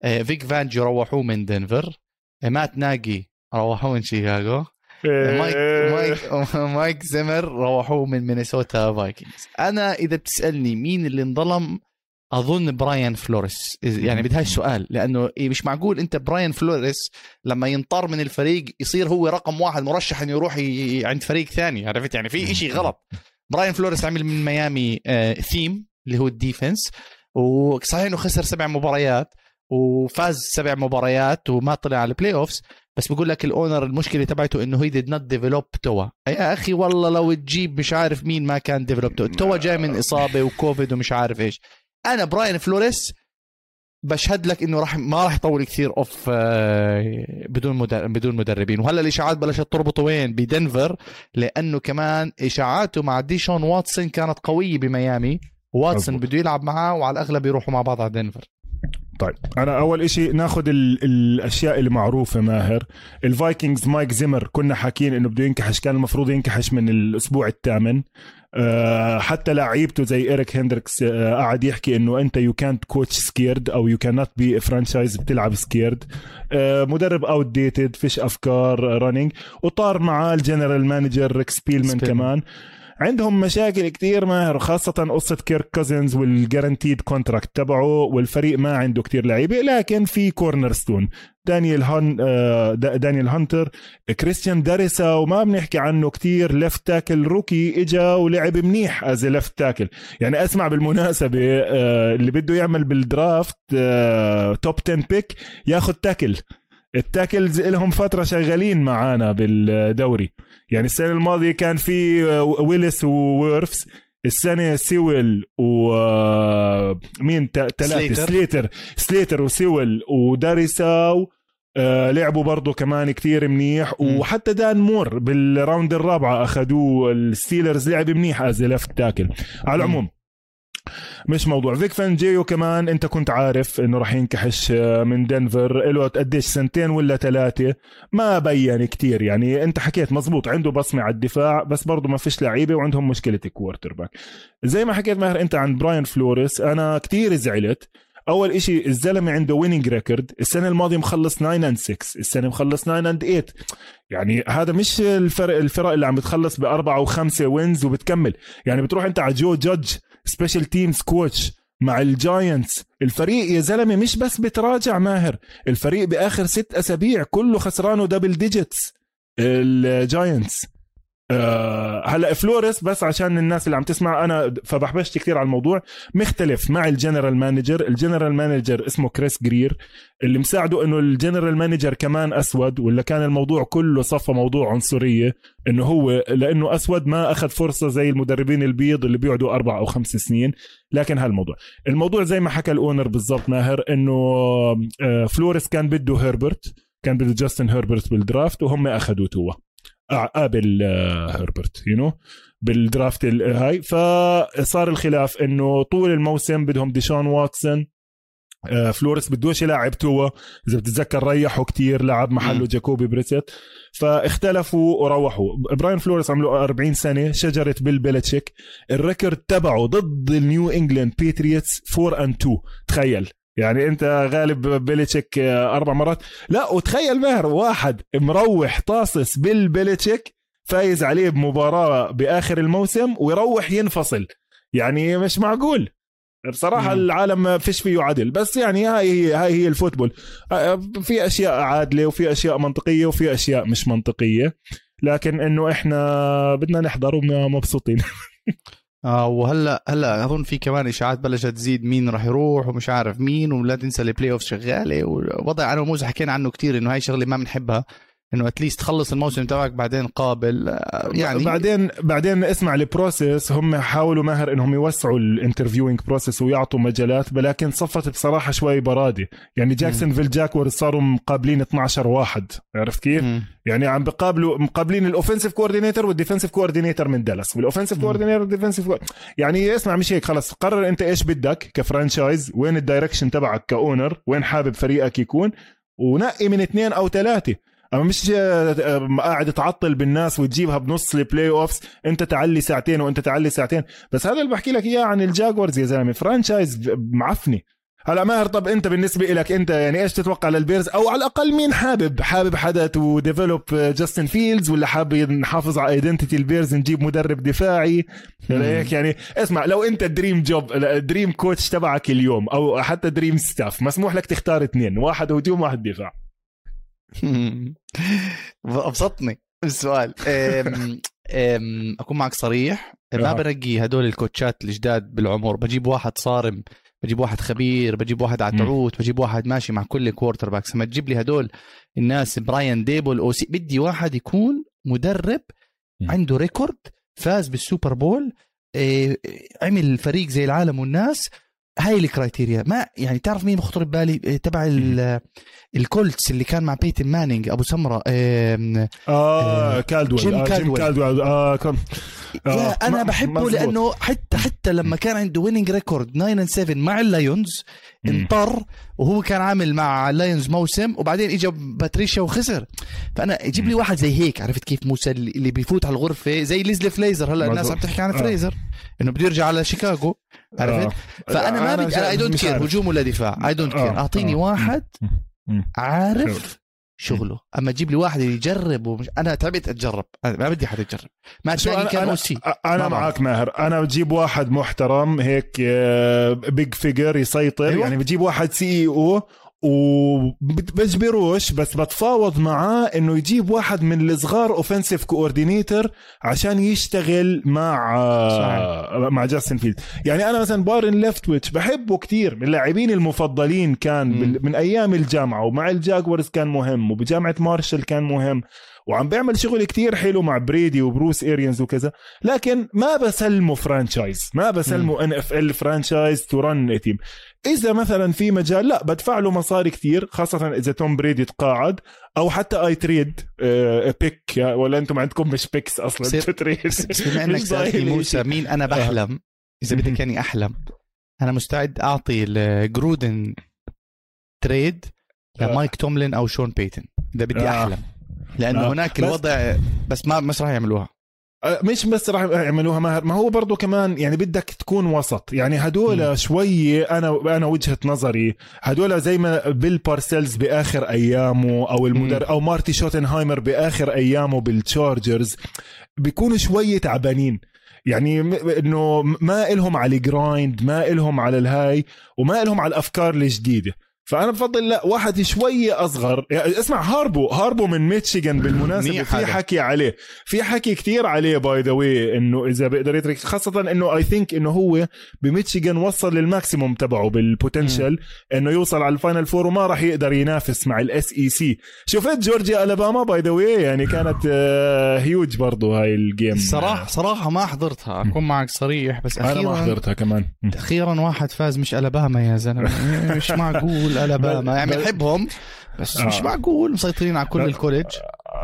آه، فيك فانجيو روحوه من دنفر. آه، مات ناجي روحوه من شيكاغو. مايك مايك مايك زيمر روحوه من مينيسوتا فايكنجز. أنا إذا بتسألني مين اللي انظلم أظن براين فلوريس. يعني بدهاش سؤال لأنه إيه مش معقول أنت براين فلوريس لما ينطر من الفريق يصير هو رقم واحد مرشح إنه يروح. عند فريق ثاني عرفت؟ يعني في إشي غلط. براين فلوريس عمل من ميامي آه team. اللي هو ال defense. وصحيح إنه خسر سبع مباريات وفاز سبع مباريات وما طلع على ال playoffs بس بقول لك ال owner المشكلة تبعته إنه هي did not develop توا. يا أخي والله لو تجيب مش عارف مين ما كان develop توا. توا جاي من إصابة وكوفيد ومش عارف إيش. أنا براين فلوريس بشهد لك إنه راح ما راح يطول كثير off آه، بدون مدرب بدون مدربين. وهلا الإشاعات بلشت تربطه وين؟ بدنفر لأنه كمان إشاعاته مع ديشون واتسون كانت قوية بميامي. واتسون بده يلعب معاه وعلى الأغلب يروحوا مع بعض على دنفر طيب أنا أول إشي ناخذ الأشياء اللي معروفه ماهر. الفايكنجز مايك زيمر كنا حاكين إنه بده ينكحش كان المفروض ينكحش من الأسبوع الثامن. آه، حتى لعيبته زي إيريك هندريكس آه، قاعد يحكي إنه أنت يو كانت كوتش سكيرد أو يو كانت بي فرانشايز بتلعب سكيرد آه، مدرب outdated فيش أفكار running وطار معاه ال general manager ريك سبيلمان. كمان. عندهم مشاكل كتير ماهر خاصة قصة كيرك كوزنز وال guaranteed contract تبعه والفريق ما عنده كتير لعيبة لكن في cornerstone دانيال هون آه، دانيال هانتر كريستيان داريساو ما بنحكي عنه كتير left tackle rookie إجا ولعب منيح as left tackle يعني أسمع بالمناسبة آه، اللي بده يعمل بال draft top 10 pick ياخذ tackle ال tackles لهم فترة شغالين معانا بالدوري. يعني السنة الماضية كان في ويلس وورفز السنة سيول ومين ثلاثة سليتر. سليتر. سليتر وسيول وداريساو آه لعبوا برضه كمان كتير منيح. وحتى دان مور بال round الرابعة أخذوه الستيلرز لعب منيح as left tackle على العموم مش موضوع. فيك فانجيو كمان انت كنت عارف انه راح ينكحش آه، من دنفر. له قديش سنتين ولا ثلاثة ما بين كتير يعني. انت حكيت مزبوط عنده بصمة على الدفاع بس برضه ما فيش لعيبة وعندهم مشكلة quarterback. زي ما حكيت ماهر انت عن براين فلوريس أنا كتير زعلت. أول إشي الزلمة عنده winning record السنة الماضية مخلص 9 and 6 السنة مخلص 9 and 8 يعني هذا مش الفرق الفرق اللي عم بتخلص بأربعة وخمسة wins وبتكمل. يعني بتروح انت على جو جادج special teams coach مع الجاينتس. الفريق يا زلمة مش بس بتراجع ماهر الفريق بآخر ست أسابيع كله خسرانه double digits الجاينتس. أه هلا فلوريس بس عشان الناس اللي عم تسمع أنا فبحبشت كثير على الموضوع. مختلف مع ال general manager. ال general manager اسمه كريس جرير اللي مساعده إنه ال general manager كمان أسود ولا كان الموضوع كله صفى موضوع عنصرية إنه هو لأنه أسود ما أخذ فرصة زي المدربين البيض اللي بيقعدوا أربع أو خمس سنين. لكن هالموضوع الموضوع زي ما حكى ال owner بالضبط ماهر إنه آه، فلوريس كان بده هربرت كان بده جاستن هربرت بال draft وهم اخذوه قبل هربرت you know بال draft هاي. فصار الخلاف إنه طول الموسم بدهم ديشون واتسون آه، فلوريس بدوش يلعب توا. إذا بتتذكر ريحوا كتير لعب محله جاكوبي بريسيت. فاختلفوا وروحوا. براين فلوريس عمله 40 سنة شجره بيل بيلتشيك ال record تبعه ضد النيو إنجلاند باتريوتس 4 and 2 تخيل. يعني انت غالب بيليتشيك آه، أربع مرات. لا وتخيل ماهر واحد مروح طاصص بالبيليتشيك فايز عليه بمباراة بآخر الموسم ويروح ينفصل. يعني مش معقول. بصراحة مم. العالم ما فيش فيه عدل بس يعني هاي هي هاي هي ال football. آه، في أشياء عادلة وفي أشياء منطقية وفي أشياء مش منطقية. لكن إنه إحنا بدنا نحضر ومبسوطين. آه وهلا هلا اظن في كمان اشاعات بلشت تزيد مين راح يروح ومش عارف مين ولا تنسى ال playoff شغالة ووضع أنا وموسى حكينا عنه كتير إنه هاي شغلة ما بنحبها. إنه at least تخلص الموسم تبعك بعدين قابل آه، يعني بعدين بعدين اسمع ال process هم حاولوا ماهر إنهم يوسعوا ال interviewing process ويعطوا مجالات ولكن صفت بصراحة شوي براده يعني جاكسونفيل جاكورز صاروا مقابلين 12 واحد. عرفت كيف؟ يعني عم بقابلوا مقابلين الاوفنسيف كوردينيتور والديفنسيف كوردينيتور من دالاس والاوفنسيف كوردينيتور والديفنسيف يعني اسمع مش هيك خلص قرر انت إيش بدك ك franchise وين ال direction تبعك ك owner وين حابب فريقك يكون ونقي من اثنين أو ثلاثة. أما مش قاعد تعطل بالناس وتجيبها بنص ال playoffs أنت تعلي ساعتين وأنت تعلي ساعتين. بس هذا اللي بحكي لك إياه عن الجاكورز يا زلمة. franchise معفنة. هلا ماهر طب أنت بالنسبة لك أنت يعني إيش تتوقع للبيرز؟ أو على الأقل مين حابب؟ حابب حدا to develop جاستن فيلدز ولا حابب نحافظ على identity البيرز نجيب مدرب دفاعي؟ هيك يعني اسمع لو أنت dream job dream coach تبعك اليوم أو حتى dream staff مسموح لك تختار اثنين واحد هجوم واحد دفاع. أبسطني السؤال. أم أم أكون معك صريح. ما برقي هدول الكوتشات الجداد بالعمر؟ بجيب واحد صارم بجيب واحد خبير بجيب واحد على تعوت بجيب واحد ماشي مع كل quarterbacks لما تجيب لي هدول الناس براين ديبل OC بدي واحد يكون مدرب عنده record فاز بالسوبر بول إيه عمل فريق زي العالم والناس هاي ال criteria ما يعني تعرف مين بخطر ببالي تبع الكولتس اللي كان مع بيتن مانينج أبو سمرة آه, آه كالدويل جيم آه كالدويل. كالدويل آه كم آه أنا بحبه مزبوط. لأنه حتى حتى لما كان عنده winning record 9 7 مع اللايونز. انطر وهو كان عامل مع اللايونز موسم وبعدين اجى باتريشيا وخسر فأنا جيب لي واحد زي هيك عرفت كيف موسى اللي بيفوت على الغرفة زي ليزلي فريزر هلا الناس عم. تحكي عن آه. فريزر إنه بده يرجع على شيكاغو عرفت آه. فأنا ما بدي I don't care. هجوم ولا دفاع I don't. care أعطيني آه. واحد. عارف شغله. أما تجيب لي واحد يجرب ومش أنا تعبت أتجرب. أنا ما بدي حدا يجرب. ما تلاقي أنا كان أنا, أنا ما معك. ماهر. أنا بجيب واحد محترم هيك big figure يسيطر. أيوة. يعني بجيب واحد CEO وبجبروش بس بتفاوض معاه إنه يجيب واحد من الصغار offensive coordinator عشان يشتغل مع صحيح. مع جاستن فيلد يعني أنا مثلا بايرن ليفتويتش بحبه كتير من اللاعبين المفضلين كان. بال- من أيام الجامعة ومع الجاكورز كان مهم وبجامعة مارشال كان مهم وعم بيعمل شغل كتير حلو مع بريدي وبروس اريانز وكذا لكن ما بسلمه franchise ما بسلمه NFL franchise to run team إذا مثلا في مجال لا بدفع له مصاري كتير خاصة إذا توم بريدي تقاعد أو حتى a trade آه pick ولا أنتم عندكم مش picks أصلا trade بما إنك سألتني موسى. مين أنا بحلم إذا. بدك اني أحلم أنا مستعد أعطي الجرودن trade آه. لمايك توملين أو شون بيتن إذا بدي آه. أحلم لأنه آه. هناك بس- الوضع بس ما مش راح يعملوها. آه، مش بس راح يعملوها ماهر ما هو برضه كمان يعني بدك تكون وسط. يعني هدول مم. شوي أنا أنا وجهة نظري هدول زي ما بيل بارسيلز بآخر أيامه أو المدر أو مارتي شوتنهايمر بآخر أيامه بالتشارجرز بيكونوا شوي تعبانين. يعني إنه ما إلهم على ال grind ما إلهم على الهاي وما إلهم على الأفكار الجديدة. فأنا بفضل لا واحد شوي أصغر. يعني اسمع هاربو هاربو من ميتشيغان بالمناسبة. في. حكي عليه. في حكي كتير عليه by the way إنه إذا بيقدر يترك خاصة إنه I think إنه هو بميتشيغان وصل لل maximum تبعه بال potential إنه يوصل على ال final four وما راح يقدر ينافس مع ال SEC شفت جورجيا ألاباما by the way يعني كانت هيوج برضه هاي ال game صراحة صراحة ما حضرتها. أكون معك صريح بس أنا ما أخيرا حضرتها كمان. أخيرا واحد فاز مش ألاباما يا زلمة. مش معقول؟ الاباما يعني بنحبهم بس مش آه. معقول مسيطرين على كل لا. ال college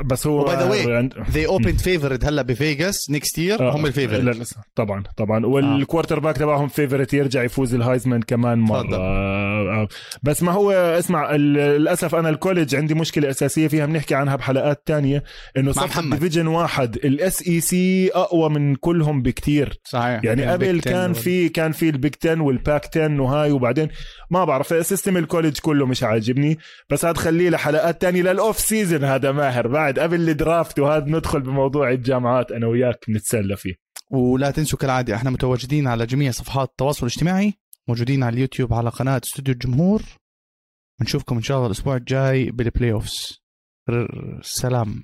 بس هو و by the way they opened favored هلا بفيغاس next year آه، هم ال favorite طبعا طبعا وال quarterback تبعهم favorite يرجع يفوز الهايزمان كمان مرة. آه، آه. بس ما هو اسمع للأسف أنا ال college عندي مشكلة أساسية فيها بنحكي عنها بحلقات تانية إنه صف. division واحد ال SEC أقوى من كلهم بكتير صحيح يعني قبل كان في كان في ال Big 10 وال Pac 10 وهاي وبعدين ما بعرف system ال college كله مش عاجبني. بس هاد خليه لحلقات تانية لل off season هذا ماهر. بعد قبل ال draft وهذا ندخل بموضوع الجامعات أنا وياك بنتسلى فيه. ولا تنسوا كالعادة إحنا متواجدين على جميع صفحات التواصل الاجتماعي. موجودين على اليوتيوب على قناة استوديو الجمهور. بنشوفكم إن شاء الله الأسبوع الجاي بال playoffs سلام.